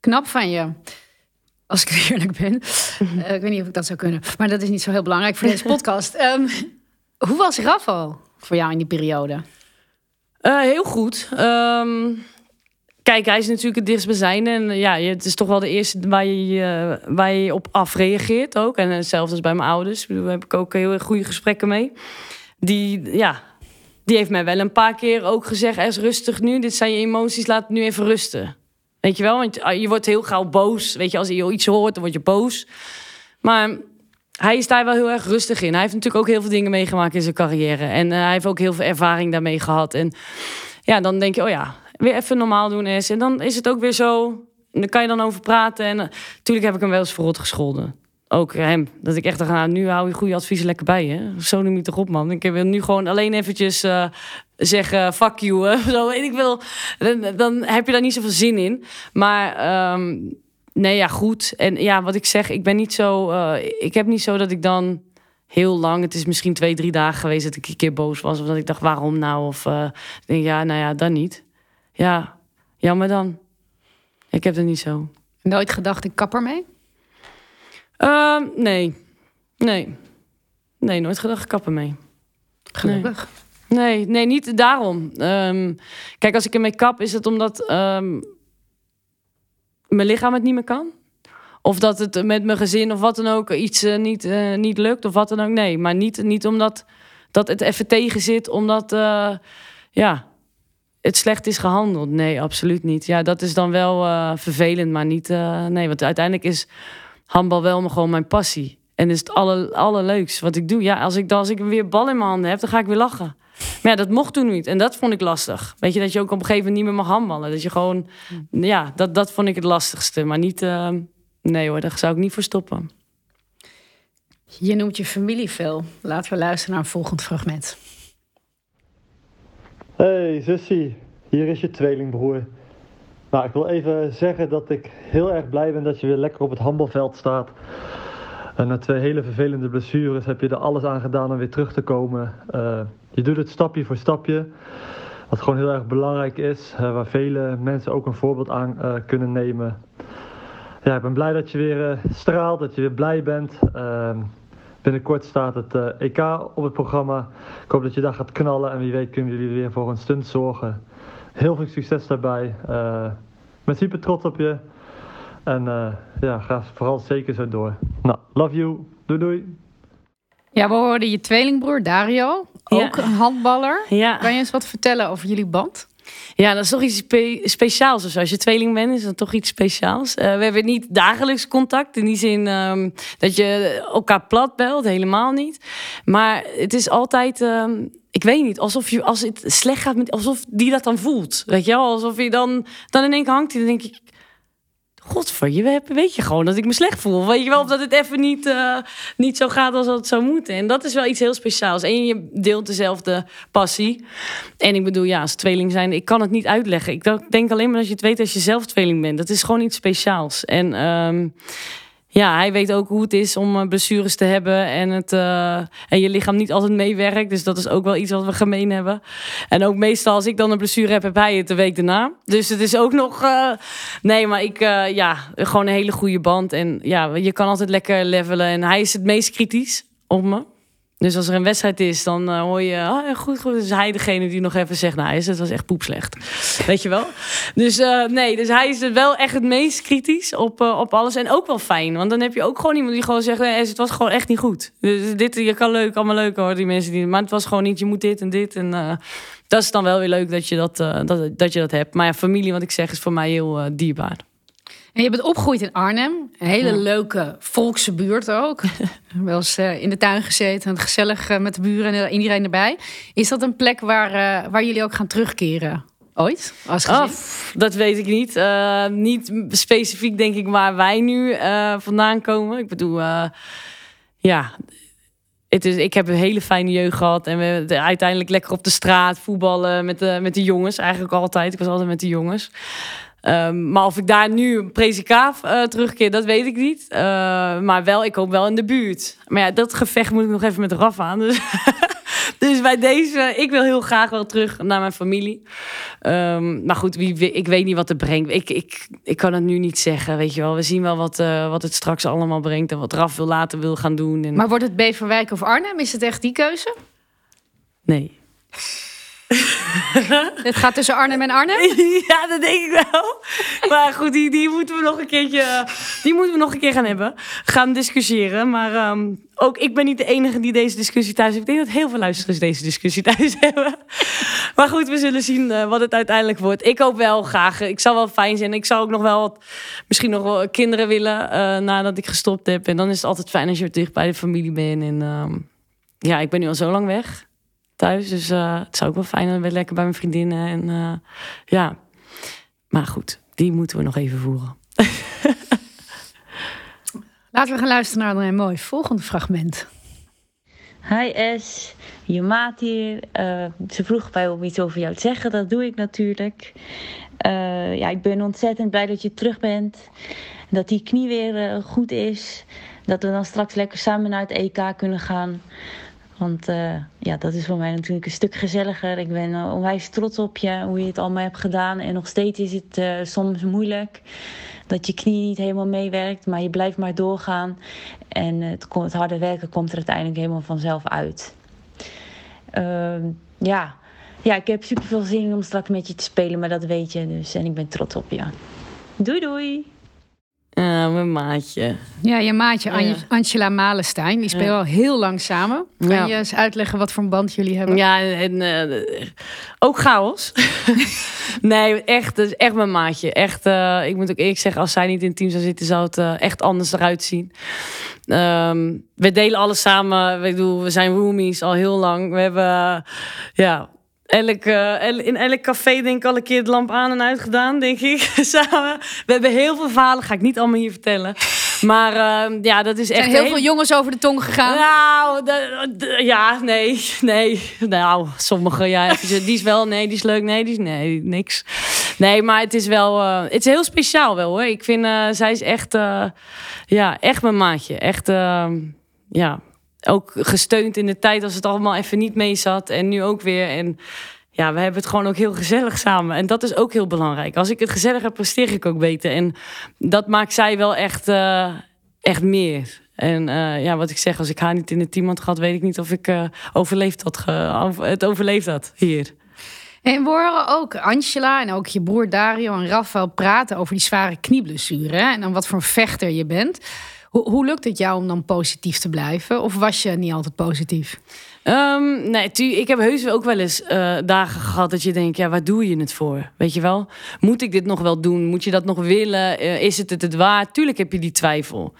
Knap van je. Als ik eerlijk ben. Eh, ik weet niet of ik dat zou kunnen. Maar dat is niet zo heel belangrijk voor deze podcast. Ehm, hoe was Raffo voor jou in die periode? Eh, heel goed. Ehm, kijk, hij is natuurlijk het dichtstbijzijnde. En ja, het is toch wel de eerste waar je, eh, waar je op afreageert ook. En hetzelfde als bij mijn ouders. Daar heb ik ook heel goede gesprekken mee. Die, ja, die heeft mij wel een paar keer ook gezegd... is rustig nu, dit zijn je emoties, laat het nu even rusten. Weet je wel, want ah, je wordt heel gauw boos. Weet je, als je iets hoort, dan word je boos. Maar hij is daar wel heel erg rustig in. Hij heeft natuurlijk ook heel veel dingen meegemaakt in zijn carrière. En uh, hij heeft ook heel veel ervaring daarmee gehad. En ja, dan denk je, oh ja, weer even normaal doen is. En dan is het ook weer zo. En dan kan je dan over praten. En natuurlijk uh, heb ik hem wel eens verrot gescholden. Ook hem. Dat ik echt dacht, nou, nu hou je goede adviezen lekker bij je. Zo noem je toch op, man. Ik wil nu gewoon alleen eventjes uh, zeggen, fuck you. Hè. Zo, ik wil. Dan, dan, heb je daar niet zoveel zin in. Maar... Um, Nee, ja, goed. En ja, wat ik zeg, ik ben niet zo. Uh, ik heb niet zo dat ik dan heel lang. Het is misschien twee, drie dagen geweest dat ik een keer boos was. Of dat ik dacht, waarom nou? Of uh, denk, ja, nou ja, dan niet. Ja, jammer dan. Ik heb het niet zo. Nooit gedacht, ik kap ermee? Uh, nee. Nee. Nee, nooit gedacht, ik kap ermee. Gelukkig. Nee, nee, nee niet daarom. Um, kijk, als ik ermee kap, is het omdat. Um, mijn lichaam het niet meer kan. Of dat het met mijn gezin of wat dan ook iets uh, niet, uh, niet lukt of wat dan ook. Nee, maar niet, niet omdat dat het even tegen zit, omdat uh, ja, het slecht is gehandeld. Nee, absoluut niet. Ja, dat is dan wel vervelend, maar niet. nee, want uiteindelijk is handbal wel gewoon mijn passie. En is het aller, allerleukste wat ik doe. Ja, als ik, als ik weer bal in mijn handen heb, dan ga ik weer lachen. Maar ja, dat mocht toen niet. En dat vond ik lastig. Weet je, dat je ook op een gegeven moment niet meer mag handballen. Dat je gewoon, ja, dat, dat vond ik het lastigste. Maar niet, uh, nee hoor, daar zou ik niet voor stoppen. Je noemt je familie veel. Laten we luisteren naar een volgend fragment. Hey zussie, hier is je tweelingbroer. Nou, ik wil even zeggen dat ik heel erg blij ben dat je weer lekker op het handbalveld staat. En na twee hele vervelende blessures heb je er alles aan gedaan om weer terug te komen. Uh, je doet het stapje voor stapje. Wat gewoon heel erg belangrijk is. Waar vele mensen ook een voorbeeld aan uh, kunnen nemen. Ja, ik ben blij dat je weer straalt. Dat je weer blij bent. Ehm, binnenkort staat het EK op het programma. Ik hoop dat je daar gaat knallen. En wie weet kunnen jullie weer voor een stunt zorgen. Heel veel succes daarbij. Ik ben super trots op je. En uh, ja, ga vooral zeker zo door. Nou, love you. Doei doei. Ja, we hoorden je tweelingbroer Dario, ook ja. een handballer. Ja. Kan je eens wat vertellen over jullie band? Ja, dat is toch iets spe speciaals. Dus als je tweeling bent, is dat toch iets speciaals. Uh, we hebben niet dagelijks contact. In die zin um, dat je elkaar plat belt. Helemaal niet. Maar het is altijd... Um, ik weet niet, alsof je, als het slecht gaat, met, alsof die dat dan voelt. Weet je wel? Alsof je dan, dan in één keer hangt. Dan denk ik, godver, je weet je gewoon dat ik me slecht voel. Weet je wel, of dat het even niet, uh, niet zo gaat als het zou moeten. En dat is wel iets heel speciaals. En je deelt dezelfde passie. En ik bedoel, ja, als tweeling zijn, ik kan het niet uitleggen. Ik denk alleen maar dat je het weet als je zelf tweeling bent. Dat is gewoon iets speciaals. En um, ja, hij weet ook hoe het is om blessures te hebben en, het, uh, en je lichaam niet altijd meewerkt. Dus dat is ook wel iets wat we gemeen hebben. En ook meestal als ik dan een blessure heb, heb hij het de week daarna. Dus het is ook nog... Uh, nee, maar ik, ja, gewoon een hele goede band. En ja, je kan altijd lekker levelen. En hij is het meest kritisch op me. Dus als er een wedstrijd is, dan uh, hoor je, oh, goed, goed. Dus hij degene die nog even zegt, nou, het was echt poepslecht. Weet je wel? Dus uh, nee, dus hij is wel echt het meest kritisch op, uh, op alles. En ook wel fijn, want dan heb je ook gewoon iemand die gewoon zegt, nee, het was gewoon echt niet goed. Dus dit, je kan leuk, allemaal leuk hoor, die mensen die, maar het was gewoon niet, je moet dit en dit. En dat is dan wel weer leuk dat je dat, dat, dat je dat hebt. Maar ja, familie, wat ik zeg, is voor mij heel dierbaar. En je bent opgegroeid in Arnhem. Een hele ja. leuke volkse buurt ook. Wel eens uh, in de tuin gezeten en gezellig uh, met de buren en iedereen erbij. Is dat een plek waar, uh, waar jullie ook gaan terugkeren? Ooit? Als gezin? Oh, dat weet ik niet. niet specifiek denk ik waar wij nu vandaan komen. Ik bedoel, ja, het is, ik heb een hele fijne jeugd gehad. En we de, uiteindelijk lekker op de straat voetballen met de, met de jongens. Eigenlijk altijd. Ik was altijd met de jongens. Um, maar of ik daar nu een prezikaaf uh, terugkeer, dat weet ik niet. Uh, maar wel, ik hoop wel in de buurt. Maar ja, dat gevecht moet ik nog even met Raf aan. Dus Dus bij deze, ik wil heel graag wel terug naar mijn familie. Ehm, maar goed, wie, ik weet niet wat het brengt. Ik, ik, ik kan het nu niet zeggen, weet je wel. We zien wel wat, uh, wat het straks allemaal brengt en wat Raf wil later wil gaan doen. En... Maar wordt het Beverwijk of Arnhem? Is het echt die keuze? Nee. Het gaat tussen Arnhem en Arnhem? Ja, dat denk ik wel. Maar goed, die, die moeten we nog een keertje. Die moeten we nog een keer gaan hebben. Gaan discussiëren. Maar ehm, ook ik ben niet de enige die deze discussie thuis heeft. Ik denk dat heel veel luisteraars deze discussie thuis hebben. Maar goed, we zullen zien uh, wat het uiteindelijk wordt. Ik hoop wel graag. Ik zou wel fijn zijn. Ik zou ook nog wel wat, misschien nog wel kinderen willen nadat ik gestopt heb. En dan is het altijd fijn als je weer dicht bij de familie bent. En uh, ja, ik ben nu al zo lang weg thuis. Dus uh, het zou ook wel fijn zijn. lekker bij mijn vriendinnen. En uh, ja, maar goed, die moeten we nog even voeren. Laten we gaan luisteren naar een mooi volgende fragment. Hi S, je maat hier. Uh, ze vroeg mij om iets over jou te zeggen. Dat doe ik natuurlijk. ja, ik ben ontzettend blij dat je terug bent. Dat die knie weer goed is. Dat we dan straks lekker samen naar het EK kunnen gaan. Want uh, ja, dat is voor mij natuurlijk een stuk gezelliger. Ik ben uh, onwijs trots op je, hoe je het allemaal hebt gedaan. En nog steeds is het uh, soms moeilijk. Dat je knie niet helemaal meewerkt, maar je blijft maar doorgaan. En het, het harde werken komt er uiteindelijk helemaal vanzelf uit. Ehm, ja. ja, ik heb super veel zin om straks met je te spelen, maar dat weet je dus. En ik ben trots op je. Doei doei! Uh, mijn maatje. Ja, je maatje An Angela Malenstein. Die spelen ja. al heel lang samen. Kan ja. je eens uitleggen wat voor een band jullie hebben? Ja, en uh, ook chaos. nee, echt, dat is echt mijn maatje. Echt, uh, ik moet ook eerlijk zeggen, als zij niet in het team zou zitten, zou het echt anders eruit zien. Um, we delen alles samen. Ik bedoel, we zijn roomies al heel lang. We hebben, ja, elk, uh, in elk café denk ik al een keer de lamp aan en uit gedaan, denk ik. Samen. We hebben heel veel verhalen, ga ik niet allemaal hier vertellen. Maar uh, ja, dat is echt... Zijn heel veel jongens over de tong gegaan? Nou, de, de, ja, nee, nee. Nou, sommige, ja, even, die is wel, nee, die is leuk, nee, die is, nee, niks. Nee, maar het is wel, uh, het is heel speciaal wel hoor. Ik vind, zij is echt, ja, echt mijn maatje. Echt, ja, ook gesteund in de tijd als het allemaal even niet mee zat. En nu ook weer. En ja, we hebben het gewoon ook heel gezellig samen. En dat is ook heel belangrijk. Als ik het gezellig heb, presteer ik ook beter. En dat maakt zij wel echt, uh, echt meer. En uh, ja, wat ik zeg, als ik haar niet in het team had gehad, weet ik niet of ik uh, overleefd had het overleefd had hier. En we horen ook Angela en ook je broer Dario en Rafael praten over die zware knieblessure. En dan wat voor vechter je bent. Hoe, hoe lukt het jou om dan positief te blijven? Of was je niet altijd positief? Um, nee, ik heb heus ook wel eens uh, dagen gehad dat je denkt, ja, waar doe je het voor? Weet je wel? Moet ik dit nog wel doen? Moet je dat nog willen? Uh, is het het het waard? Tuurlijk heb je die twijfel.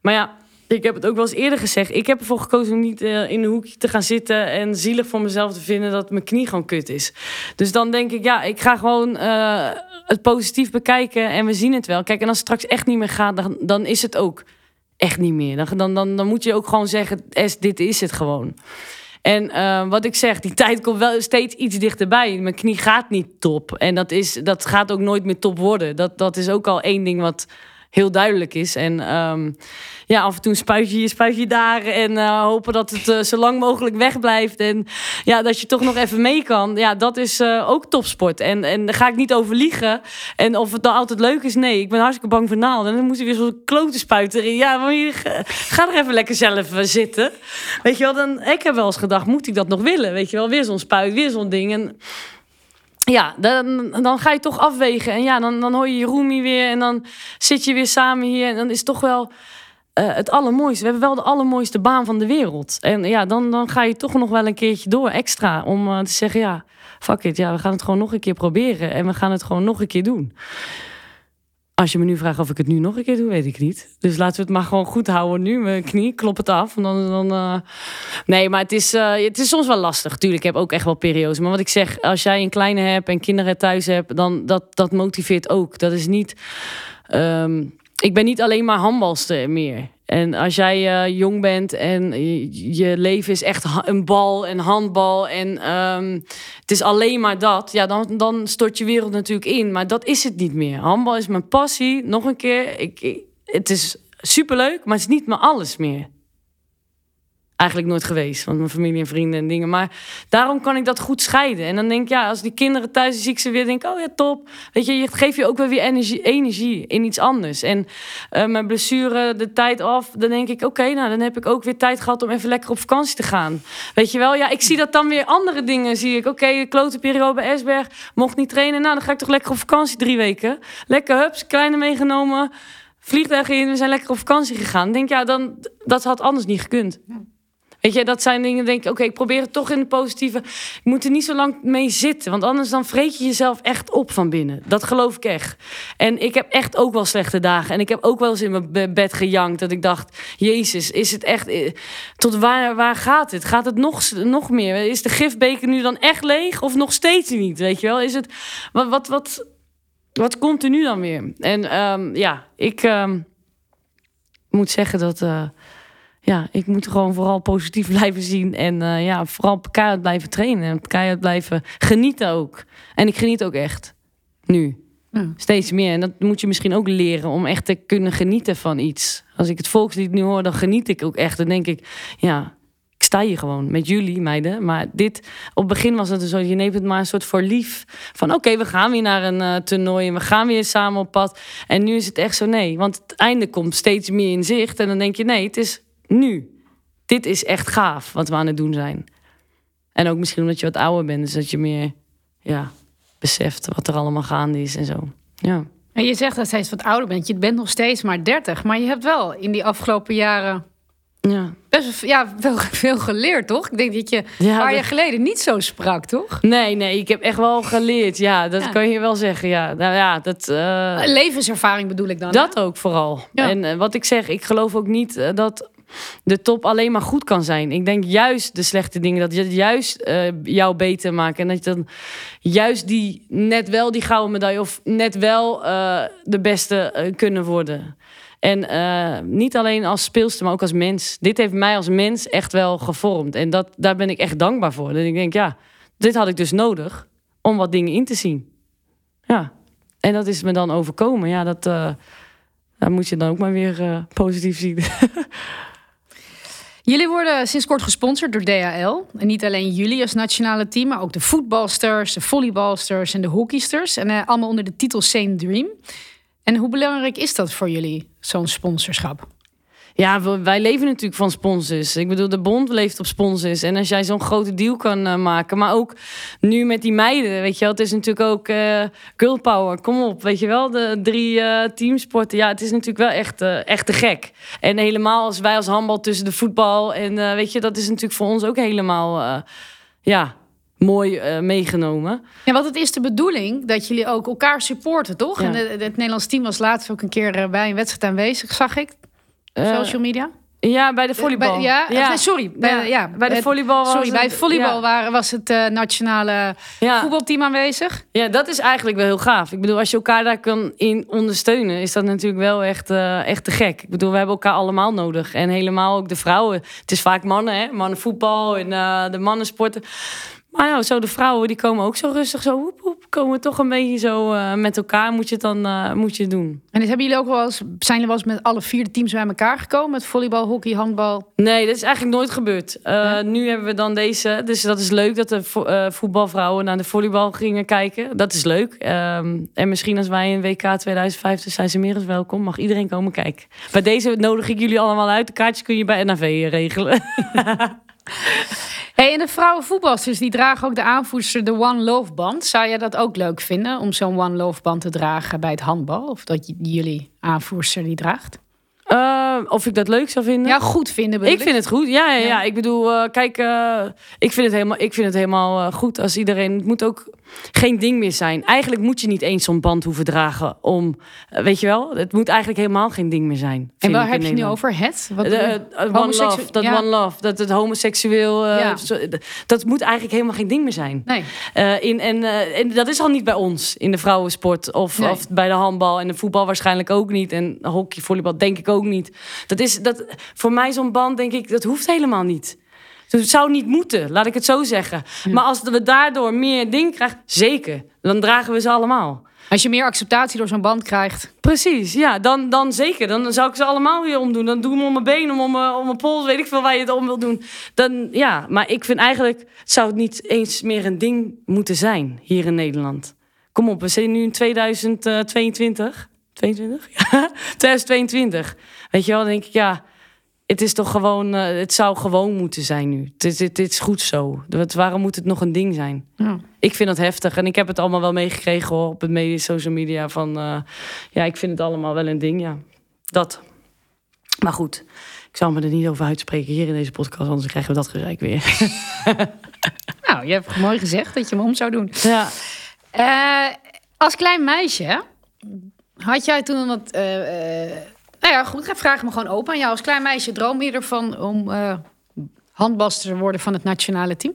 Maar ja, ik heb het ook wel eens eerder gezegd. Ik heb ervoor gekozen om niet uh, in een hoekje te gaan zitten en zielig voor mezelf te vinden dat mijn knie gewoon kut is. Dus dan denk ik, ja, ik ga gewoon het positief bekijken en we zien het wel. Kijk, en als het straks echt niet meer gaat, dan, dan is het ook echt niet meer. Dan, dan, dan, moet je ook gewoon zeggen, es, dit is het gewoon. En uh, wat ik zeg, die tijd komt wel steeds iets dichterbij. Mijn knie gaat niet top. En dat, is, dat gaat ook nooit meer top worden. Dat, dat is ook al één ding wat heel duidelijk is. En um, ja, af en toe spuit je hier, spuit je daar. En uh, hopen dat het uh, zo lang mogelijk wegblijft. En ja, dat je toch nog even mee kan. Ja, dat is uh, ook topsport. En, en daar ga ik niet over liegen. En of het dan altijd leuk is, nee. Ik ben hartstikke bang voor naalden. En dan moet je weer zo'n klote spuiten erin. Ja, maar je, ga er even lekker zelf zitten. Weet je wel, dan, ik heb wel eens gedacht, moet ik dat nog willen? Weet je wel, weer zo'n spuit, weer zo'n ding. En ja, dan, dan ga je toch afwegen. En ja, dan, dan hoor je je roomie weer. En dan zit je weer samen hier. En dan is het toch wel uh, het allermooiste. We hebben wel de allermooiste baan van de wereld. En ja, dan, dan ga je toch nog wel een keertje door extra. Om uh, te zeggen, ja, fuck it. Ja, we gaan het gewoon nog een keer proberen. En we gaan het gewoon nog een keer doen. Als je me nu vraagt of ik het nu nog een keer doe, weet ik niet. Dus laten we het maar gewoon goed houden nu. Mijn knie, klop het af. Dan, dan, uh... Nee, maar het is, uh, het is soms wel lastig. Tuurlijk, ik heb ook echt wel periodes. Maar wat ik zeg, als jij een kleine hebt en kinderen thuis hebt... dan dat, dat motiveert ook. Dat is niet... Um, ik ben niet alleen maar handbalster meer. En als jij uh, jong bent en je, leven is echt een bal en handbal en um, het is alleen maar dat, ja, dan, dan stort je wereld natuurlijk in. Maar dat is het niet meer. Handbal is mijn passie. Nog een keer, ik, ik, het is superleuk, maar het is niet mijn alles meer. Eigenlijk nooit geweest. Want mijn familie en vrienden en dingen. Maar daarom kan ik dat goed scheiden. En dan denk ik, ja, als die kinderen thuis zie ik ze weer, denk ik, oh ja, top. Weet je, je geeft je ook weer weer energie, energie in iets anders. En uh, mijn blessure, de tijd af, dan denk ik, oké, nou, dan heb ik ook weer tijd gehad om even lekker op vakantie te gaan. Weet je wel, ja, ik zie dat dan weer andere dingen. Zie ik, oké, okay, klote periode bij Esberg, mocht niet trainen. Nou, dan ga ik toch lekker op vakantie drie weken. Lekker, hups, kleine meegenomen vliegtuig in, we zijn lekker op vakantie gegaan. Denk ja, dan dat had anders niet gekund. Weet je, dat zijn dingen, denk ik, oké, ik probeer het toch in de positieve. Ik moet er niet zo lang mee zitten, want anders dan vreet je jezelf echt op van binnen. Dat geloof ik echt. En ik heb echt ook wel slechte dagen. En ik heb ook wel eens in mijn bed gejankt dat ik dacht, Jezus, is het echt, eh, tot waar, waar gaat het? Gaat het nog, nog meer? Is de gifbeker nu dan echt leeg of nog steeds niet? Weet je wel, is het, wat, wat, wat, wat komt er nu dan weer? En um, ja, ik um, moet zeggen dat... Uh, ja, ik moet gewoon vooral positief blijven zien. En uh, ja, vooral keihard blijven trainen. En keihard blijven genieten ook. En ik geniet ook echt. Nu. Ja. Steeds meer. En dat moet je misschien ook leren om echt te kunnen genieten van iets. Als ik het volkslied nu hoor, dan geniet ik ook echt. Dan denk ik, ja, ik sta hier gewoon met jullie meiden. Maar dit, op het begin was het zo, je neemt het maar een soort voor lief. Van oké, we gaan weer naar een uh, toernooi en we gaan weer samen op pad. En nu is het echt zo, nee. Want het einde komt steeds meer in zicht. En dan denk je, nee, het is nu. Dit is echt gaaf wat we aan het doen zijn. En ook misschien omdat je wat ouder bent, dus dat je meer ja, beseft wat er allemaal gaande is en zo. Ja. En je zegt dat steeds wat ouder bent. Je bent nog steeds maar 30, maar je hebt wel in die afgelopen jaren ja. best ja, wel veel geleerd, toch? Ik denk dat je ja, een paar jaar geleden niet zo sprak, toch? Nee, nee, ik heb echt wel geleerd. Ja, dat kan je wel zeggen. Ja, nou ja, dat. Uh... Levenservaring bedoel ik dan. Dat ook vooral. En uh, wat ik zeg, ik geloof ook niet uh, dat de top alleen maar goed kan zijn. Ik denk juist de slechte dingen, dat je juist uh, jou beter maakt. En dat je dan juist die net wel die gouden medaille of net wel uh, de beste uh, kunnen worden. En niet alleen als speelster, maar ook als mens. Dit heeft mij als mens echt wel gevormd. En dat, daar ben ik echt dankbaar voor. En ik denk, ja, dit had ik dus nodig om wat dingen in te zien. Ja. En dat is me dan overkomen. Ja, dat, daar moet je dan ook maar weer positief zien. Jullie worden sinds kort gesponsord door DHL. En niet alleen jullie als nationale team, maar ook de voetbalsters, de volleybalsters en de hockeysters. En uh, allemaal onder de titel Same Dream. En hoe belangrijk is dat voor jullie, zo'n sponsorschap? Ja, wij leven natuurlijk van sponsors. Ik bedoel, de bond leeft op sponsors. En als jij zo'n grote deal kan uh, maken. Maar ook nu met die meiden, weet je wel. Het is natuurlijk ook uh, girl power. Kom op, weet je wel. De drie uh, teamsporten. Ja, het is natuurlijk wel echt, echt te gek. En helemaal als wij als handbal tussen de voetbal. En weet je, dat is natuurlijk voor ons ook helemaal... ja, mooi uh, meegenomen. Ja, want het is de bedoeling dat jullie ook elkaar supporten, toch? Ja. En het, het Nederlands team was laatst ook een keer bij een wedstrijd aanwezig, zag ik. Uh, social media? Ja, bij de volleybal. Bij, ja, ja. sorry. Bij, ja. bij de volleybal. sorry, bij het volleybal waren, was het uh, nationale voetbalteam aanwezig. Ja, dat is eigenlijk wel heel gaaf. Ik bedoel, als je elkaar daar kan in ondersteunen, is dat natuurlijk wel echt, uh, echt te gek. Ik bedoel, we hebben elkaar allemaal nodig. En helemaal ook de vrouwen. Het is vaak mannen, hè? Mannenvoetbal en uh, de mannensporten. Maar nou, zo de vrouwen die komen ook zo rustig, zo woep, komen toch een beetje zo uh, met elkaar moet je het dan uh, moet je doen. En dus hebben jullie ook wel eens, zijn jullie wel eens met alle vier teams bij elkaar gekomen? Met volleybal, hockey, handbal? Nee, dat is eigenlijk nooit gebeurd. Uh, ja. Nu hebben we dan deze, dus dat is leuk dat de vo voetbalvrouwen naar de volleybal gingen kijken. Dat is leuk. Um, en misschien als wij in WK 2050 zijn ze meer als welkom. Mag iedereen komen kijken. Bij deze nodig ik jullie allemaal uit. De kaartjes kun je bij NAV regelen. Hey, en de vrouwenvoetballers die dragen ook de aanvoerster de One Love band. Zou jij dat ook leuk vinden om zo'n One Love band te dragen bij het handbal? Of dat jullie aanvoerster die draagt? Uh, of ik dat leuk zou vinden? Ja, goed vinden. Ik, ik vind het goed. Ja, ja, ja. ja. ik bedoel, uh, kijk, uh, ik vind het helemaal, ik vind het helemaal goed als iedereen. Het moet ook geen ding meer zijn. Eigenlijk moet je niet eens zo'n band hoeven dragen om, weet je wel? Het moet eigenlijk helemaal geen ding meer zijn. En waar heb je nu over het? Wat, de, one love, dat ja. one love, dat het homoseksueel, dat moet eigenlijk helemaal geen ding meer zijn. Nee. in, en, en dat is al niet bij ons in de vrouwensport of, nee. of bij de handbal en de voetbal waarschijnlijk ook niet en hockey, volleybal denk ik ook niet. Dat is dat voor mij zo'n band, denk ik, dat hoeft helemaal niet. Dus het zou niet moeten, laat ik het zo zeggen. Ja. Maar als we daardoor meer ding krijgen, zeker, dan dragen we ze allemaal. Als je meer acceptatie door zo'n band krijgt. Precies, ja, dan, dan zeker. Dan zou ik ze allemaal weer omdoen. Dan doe ik hem om mijn benen, om mijn, om mijn pols, weet ik veel waar je het om wil doen. Dan, ja, maar ik vind eigenlijk, zou het niet eens meer een ding moeten zijn hier in Nederland. Kom op, we zijn nu in 2022. 22? Ja, 2022. Weet je wel, dan denk ik, ja, het is toch gewoon, uh, het zou gewoon moeten zijn nu. Het is, het, het is goed zo. Waarom moet het nog een ding zijn? Ja. Ik vind dat heftig en ik heb het allemaal wel meegekregen hoor, op het media, social media. Van uh, ja, ik vind het allemaal wel een ding, ja. Dat. Maar goed, ik zal me er niet over uitspreken hier in deze podcast, anders krijgen we dat gezeik weer. nou, je hebt mooi gezegd dat je hem om zou doen. Ja. Uh, als klein meisje had jij toen wat. Uh, nou ja, goed, ik vraag me gewoon open aan jou. Als klein meisje droom je ervan om uh, handbalster te worden van het nationale team?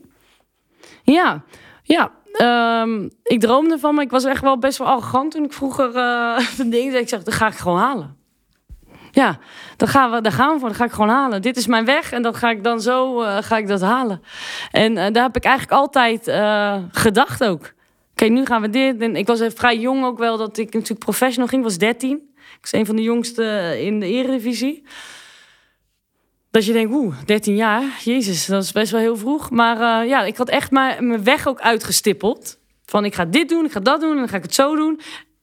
Ja, ja. Um, ik droomde van, maar ik was echt wel best wel arrogant toen ik vroeger uh, de dingen zei. Ik zeg, dat ga ik gewoon halen. Ja, dan gaan we, daar gaan we voor. Dat ga ik gewoon halen. Dit is mijn weg en dat ga ik dan zo uh, ga ik dat halen. En uh, daar heb ik eigenlijk altijd uh, gedacht ook. Oké, nu gaan we dit. En ik was vrij jong ook wel dat ik natuurlijk professional ging. Ik was 13. Ik was een van de jongste in de eredivisie. Dat je denkt, oeh, 13 jaar, jezus, dat is best wel heel vroeg. Maar uh, ja, ik had echt maar mijn weg ook uitgestippeld. Van ik ga dit doen, ik ga dat doen en dan ga ik het zo doen.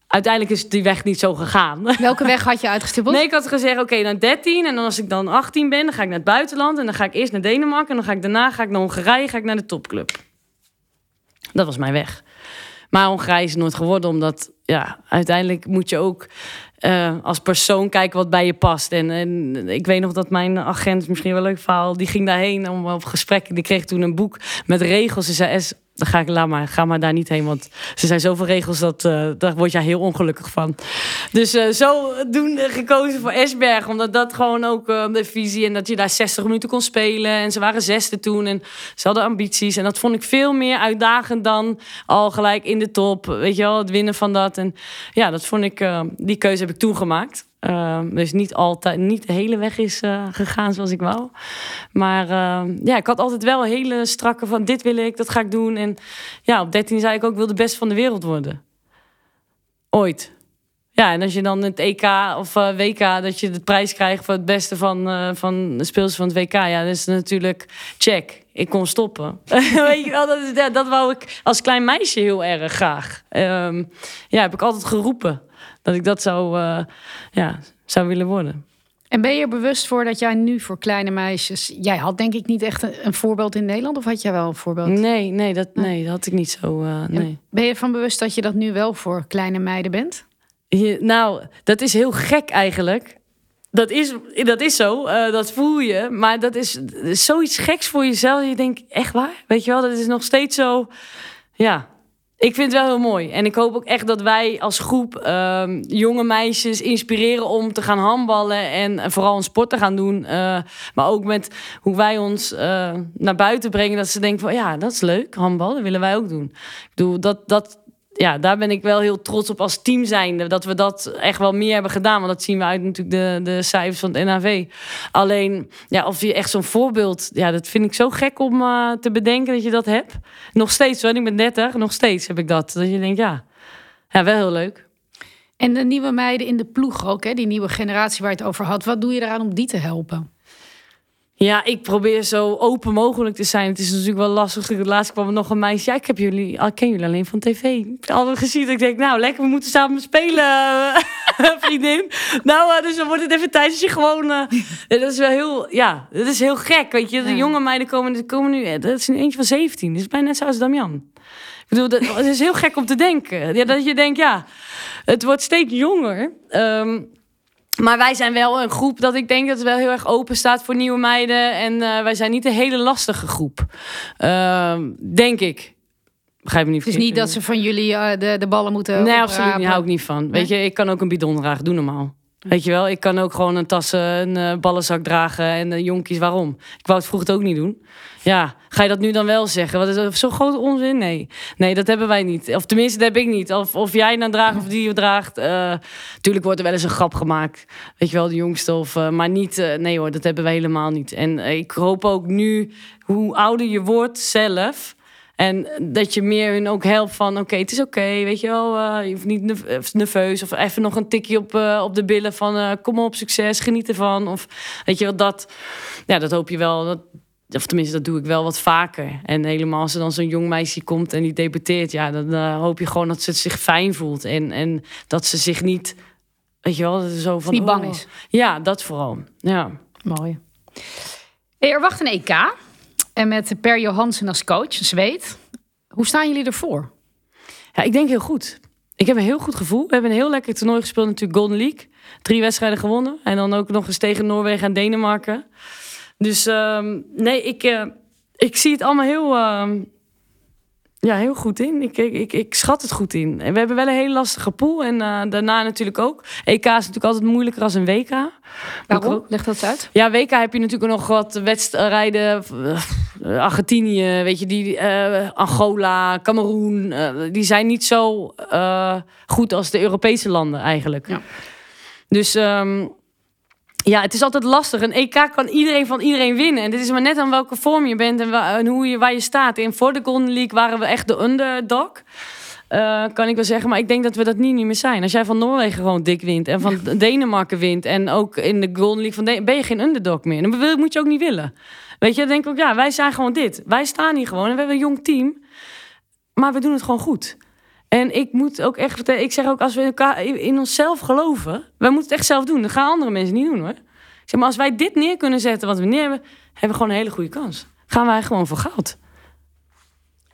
Uiteindelijk is die weg niet zo gegaan. Welke weg had je uitgestippeld? Nee, ik had gezegd, oké, okay, dan 13. En dan als ik dan 18 ben, dan ga ik naar het buitenland. En dan ga ik eerst naar Denemarken. En dan ga ik daarna ga ik naar Hongarije, ga ik naar de topclub. Dat was mijn weg. Maar Hongarije is nooit geworden, omdat ja, uiteindelijk moet je ook uh, als persoon kijken wat bij je past. En, en, ik weet nog dat mijn agent, misschien wel leuk verhaal, die ging daarheen om op gesprek. Die kreeg toen een boek met regels. Ze zei, dan ga ik, laat maar, ga maar daar niet heen. Want ze zijn zoveel regels, dat, uh, daar word je heel ongelukkig van. Dus uh, zo doen gekozen voor Esberg. Omdat dat gewoon ook de visie... en dat je daar 60 minuten kon spelen. En ze waren zesde toen en ze hadden ambities. En dat vond ik veel meer uitdagend dan al gelijk in de top. Weet je wel, het winnen van dat. En ja, dat vond ik... die keuze heb ik toen gemaakt. Uh, dus niet altijd, niet de hele weg is uh, gegaan zoals ik wou. Maar uh, ja, ik had altijd wel hele strakke van dit wil ik, dat ga ik doen. En ja, op 13 zei ik ook, ik wil de beste van de wereld worden. Ooit. Ja, en als je dan het EK of WK, dat je de prijs krijgt voor het beste van, van de speels van het WK. Ja, dat is natuurlijk check. Ik kon stoppen. Weet je wel, dat, dat wou ik als klein meisje heel erg graag. Um, ja, heb ik altijd geroepen dat ik dat zou, uh, ja, zou willen worden. En ben je er bewust voor dat jij nu voor kleine meisjes... Jij had denk ik niet echt een, een voorbeeld in Nederland? Of had jij wel een voorbeeld? Nee, nee, dat, nee, dat had ik niet zo... Uh, nee. Ben je ervan bewust dat je dat nu wel voor kleine meiden bent? Je, nou, dat is heel gek eigenlijk. Dat is, dat is zo, uh, dat voel je. Maar dat is, dat is zoiets geks voor jezelf. Je denkt, echt waar? Weet je wel, dat is nog steeds zo... Ja, ik vind het wel heel mooi. En ik hoop ook echt dat wij als groep uh, jonge meisjes inspireren om te gaan handballen. En vooral een sport te gaan doen. Uh, maar ook met hoe wij ons uh, naar buiten brengen. Dat ze denken van ja, dat is leuk. Handbal, dat willen wij ook doen. Ik bedoel, dat, dat, ja, daar ben ik wel heel trots op als team zijnde. Dat we dat echt wel meer hebben gedaan. Want dat zien we uit natuurlijk de, de cijfers van het NAV. Alleen, ja, of je echt zo'n voorbeeld... Ja, dat vind ik zo gek om uh, te bedenken dat je dat hebt. Nog steeds hoor, ik ben 30, nog steeds heb ik dat. Dat je denkt, ja, ja wel heel leuk. En de nieuwe meiden in de ploeg ook, hè? die nieuwe generatie waar je het over had. Wat doe je eraan om die te helpen? Ja, ik probeer zo open mogelijk te zijn. Het is natuurlijk wel lastig. Laatst kwam er nog een meisje. Ja, ik heb jullie, ik ken jullie alleen van tv. Ik heb altijd gezien. Ik denk, nou lekker, we moeten samen spelen, vriendin. Nou, dus dan wordt het even tijd als je gewoon. Uh, dat is wel heel, ja, dat is heel gek. Weet je, de ja. jonge meiden komen, komen nu. Dat is nu eentje van 17. Dat is bijna net zoals Damian. Ik bedoel, dat, het is heel gek om te denken. Ja, dat je denkt, ja, het wordt steeds jonger. Um, maar wij zijn wel een groep dat ik denk dat het wel heel erg open staat voor nieuwe meiden. En uh, wij zijn niet een hele lastige groep. Uh, denk ik. Begrijp me niet Het is niet dat ze van jullie uh, de, de ballen moeten. Nee, absoluut niet. Hou ik niet van. Nee? Weet je, ik kan ook een bidon dragen. Doe normaal. Weet je wel, ik kan ook gewoon een tassen, een uh, ballenzak dragen en uh, jonkies. Waarom? Ik wou het vroeger ook niet doen. Ja, ga je dat nu dan wel zeggen? Wat is dat zo'n grote onzin? Nee. Nee, dat hebben wij niet. Of tenminste, dat heb ik niet. Of, of jij dan draagt of die je draagt. Uh, tuurlijk wordt er wel eens een grap gemaakt. Weet je wel, de jongste. Of, maar niet, nee hoor, dat hebben wij helemaal niet. En ik hoop ook nu, hoe ouder je wordt zelf En dat je meer hun ook helpt van, oké, het is oké, weet je wel. eh, je hoeft niet nerv- nerveus of even nog een tikje op, eh, op de billen van, eh, kom op, succes, geniet ervan. Of weet je wel, dat, ja, dat hoop je wel. Dat, of tenminste, dat doe ik wel wat vaker. En helemaal als er dan zo'n jong meisje komt en die debuteert, ja, dan hoop je gewoon dat ze zich fijn voelt. En, en dat ze zich niet, weet je wel, dat ze zo van. Niet bang oh. is. Ja, dat vooral. Ja. Mooi. Hey, er wacht een EK. En met Per Johansen als coach, een Zweed. Hoe staan jullie ervoor? Ja, ik denk heel goed. Ik heb een heel goed gevoel. We hebben een heel lekker toernooi gespeeld, natuurlijk Golden League. Drie wedstrijden gewonnen. En dan ook nog eens tegen Noorwegen en Denemarken. Dus ehm, nee, ik, eh, ik zie het allemaal heel, ehm, ja, heel goed in. Ik, ik, ik, ik schat het goed in. En we hebben wel een hele lastige pool. En eh, daarna natuurlijk ook. EK is natuurlijk altijd moeilijker als een WK. Waarom? Leg dat eens uit. Ja, WK heb je natuurlijk nog wat wedstrijden. eh, Argentinië, weet je, die, eh, Angola, Cameroen. die zijn niet zo goed als de Europese landen eigenlijk. Ja. Dus ehm, ja, het is altijd lastig. Een EK kan iedereen van iedereen winnen. En dit is maar net aan welke vorm je bent en, wa- en hoe je, waar je staat. En voor de Golden League waren we echt de underdog. Eh, kan ik wel zeggen, maar ik denk dat we dat niet, niet meer zijn. Als jij van Noorwegen gewoon dik wint en van Denemarken wint en ook in de Golden League van Den- ben je geen underdog meer. En dat moet je ook niet willen. Weet je, dan denk ik ook, ja, wij zijn gewoon dit. Wij staan hier gewoon en we hebben een jong team, maar we doen het gewoon goed. En ik moet ook echt, vertellen- ik zeg ook, als we in, elkaar, in onszelf geloven, wij moeten het echt zelf doen. Dat gaan andere mensen niet doen hoor. Ik zeg maar, als wij dit neer kunnen zetten wat we neer hebben, hebben we gewoon een hele goede kans. Gaan wij gewoon voor goud.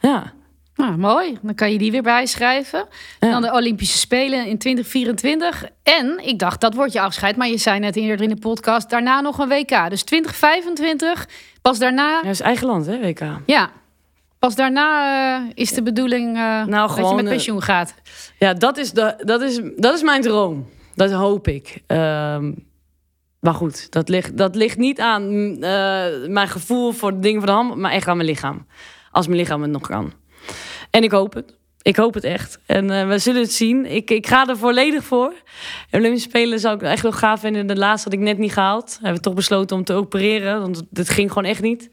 Ja. Nou, mooi. Dan kan je die weer bijschrijven. Ja. Dan de Olympische Spelen in 2024. En ik dacht, dat wordt je afscheid. Maar je zei net eerder in de podcast, daarna nog een WK. Dus 2025, pas daarna... Ja, dat is eigen land, hè, WK. Ja, pas daarna eh, is de bedoeling eh, dat je Nou, met eh, pensioen gaat. Ja, dat is, de, dat is, dat is mijn droom. Dat hoop ik. Ehm, maar goed, dat ligt, dat ligt niet aan mm, mijn gevoel voor de dingen van de hand, maar echt aan mijn lichaam. Als mijn lichaam het nog kan. En ik hoop het. Ik hoop het echt. En we zullen het zien. Ik, ik ga er volledig voor. Olympische Spelen zou ik echt wel gaaf vinden. De laatste had ik net niet gehaald. Hebben we toch besloten om te opereren. Want het ging gewoon echt niet.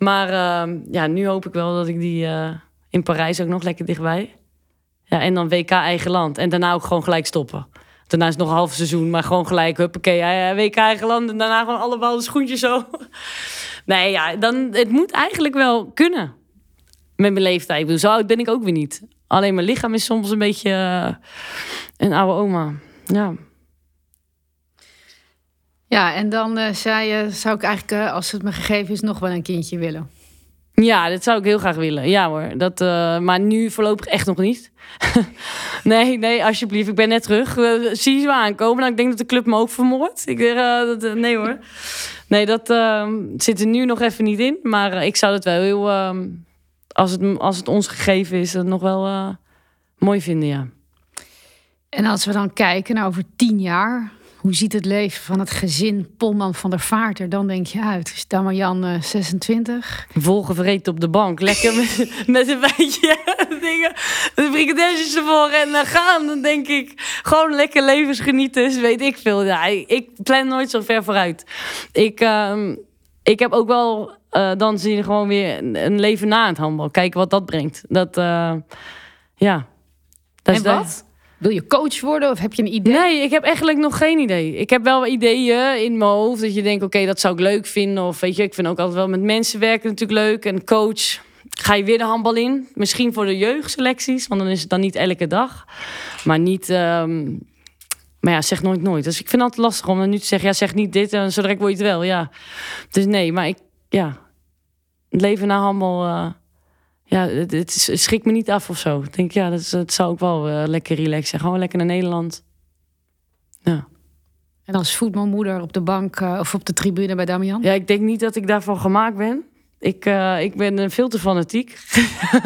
Maar ehm, ja, nu hoop ik wel dat ik die eh, in Parijs ook nog lekker dichtbij. Ja, en dan WK eigen land. En daarna ook gewoon gelijk stoppen. Daarna is het nog een half seizoen, maar gewoon gelijk, huppakee, eh, WK eigen land. En daarna gewoon allemaal de schoentjes zo. Nee, ja, dan, het moet eigenlijk wel kunnen. Met mijn leeftijd. Zo oud ben ik ook weer niet. Alleen mijn lichaam is soms een beetje eh, een oude oma. Ja. Ja, en dan eh, zei je, zou ik eigenlijk, eh, als het me gegeven is, nog wel een kindje willen. Ja, dat zou ik heel graag willen. Ja hoor. Dat, eh, maar nu voorlopig echt nog niet. nee, nee, alsjeblieft. Ik ben net terug. Zie je zo aankomen. Nou, ik denk dat de club me ook vermoordt. Ik, dat, nee hoor. Nee, dat eh, zit er nu nog even niet in. Maar ik zou het wel heel... eh, als, het, als het ons gegeven is, dat nog wel mooi vinden, ja. En als we dan kijken naar over tien jaar, hoe ziet het leven van het gezin Polman van der Vaart er dan denk je uit? Is Damajan eh 26? Volgevreten op de bank. Lekker met, met een beetje dingen. De frikadelsjes ervoor en uh, gaan. Dan denk ik, gewoon lekker levensgenieten. Dus weet ik veel. Ja, ik, plan nooit zo ver vooruit. Ik, ehm, ik heb ook wel eh, dan zie je gewoon weer een, leven na het handbal. Kijken wat dat brengt. Dat, eh, ja. Dat en is wat? Wil je coach worden of heb je een idee? Nee, ik heb eigenlijk nog geen idee. Ik heb wel ideeën in mijn hoofd dat je denkt, oké, dat zou ik leuk vinden. Of weet je, ik vind ook altijd wel met mensen werken natuurlijk leuk. En coach, ga je weer de handbal in. Misschien voor de jeugdselecties, want dan is het dan niet elke dag. Maar niet, ehm, maar ja, zeg nooit nooit. Dus ik vind het altijd lastig om dan nu te zeggen, ja, zeg niet dit en zo direct word je het wel. Ja, dus nee, maar ik, ja, leven na handbal... eh, ja, het, het schrikt me niet af of zo. Ik denk, ja, dat, is- dat zou ook wel eh, lekker relaxen zijn. Gewoon lekker naar Nederland. Ja. En als voetbalmoeder op de bank eh, of op de tribune bij Damian? ja, ik denk niet dat ik daarvan gemaakt ben. Ik, eh, ik ben veel te fanatiek.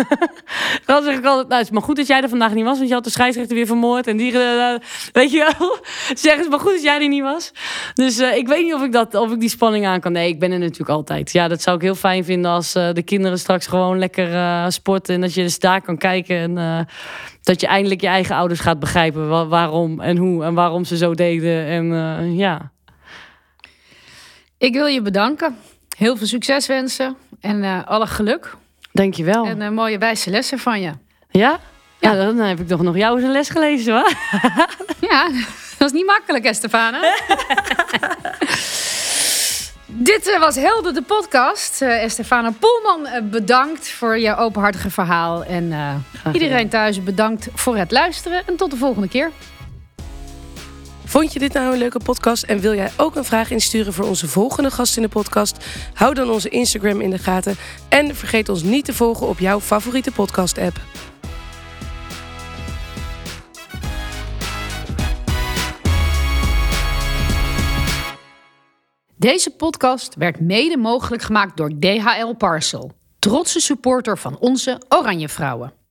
Dan zeg ik altijd, nou, het is maar goed dat jij er vandaag niet was, want je had de scheidsrechter weer vermoord. En die, eh, weet je wel, zeggen ze maar goed dat jij er niet was. Dus eh, ik weet niet of ik, dat, of ik die spanning aan kan. Nee, ik ben er natuurlijk altijd. Ja, dat zou ik heel fijn vinden als de kinderen straks gewoon lekker sporten. En dat je dus daar kan kijken. En dat je eindelijk je eigen ouders gaat begrijpen wa- waarom en hoe en waarom ze zo deden. En ja, Ik wil je bedanken. Heel veel succes wensen en eh, alle geluk. Dankjewel. En een mooie wijze lessen van je. Ja? Ja, dan heb ik toch nog jou eens een les gelezen, hoor. Ja, dat is niet makkelijk, Estefana. Dit eh, was Helder de podcast. Eh Estefana Poelman, bedankt voor je openhartige verhaal. En iedereen thuis bedankt voor het luisteren. En tot de volgende keer. Vond je dit nou een leuke podcast en wil jij ook een vraag insturen voor onze volgende gast in de podcast? Hou dan onze Instagram in de gaten en vergeet ons niet te volgen op jouw favoriete podcast-app. Deze podcast werd mede mogelijk gemaakt door DHL Parcel. Trotse supporter van onze Oranje Vrouwen.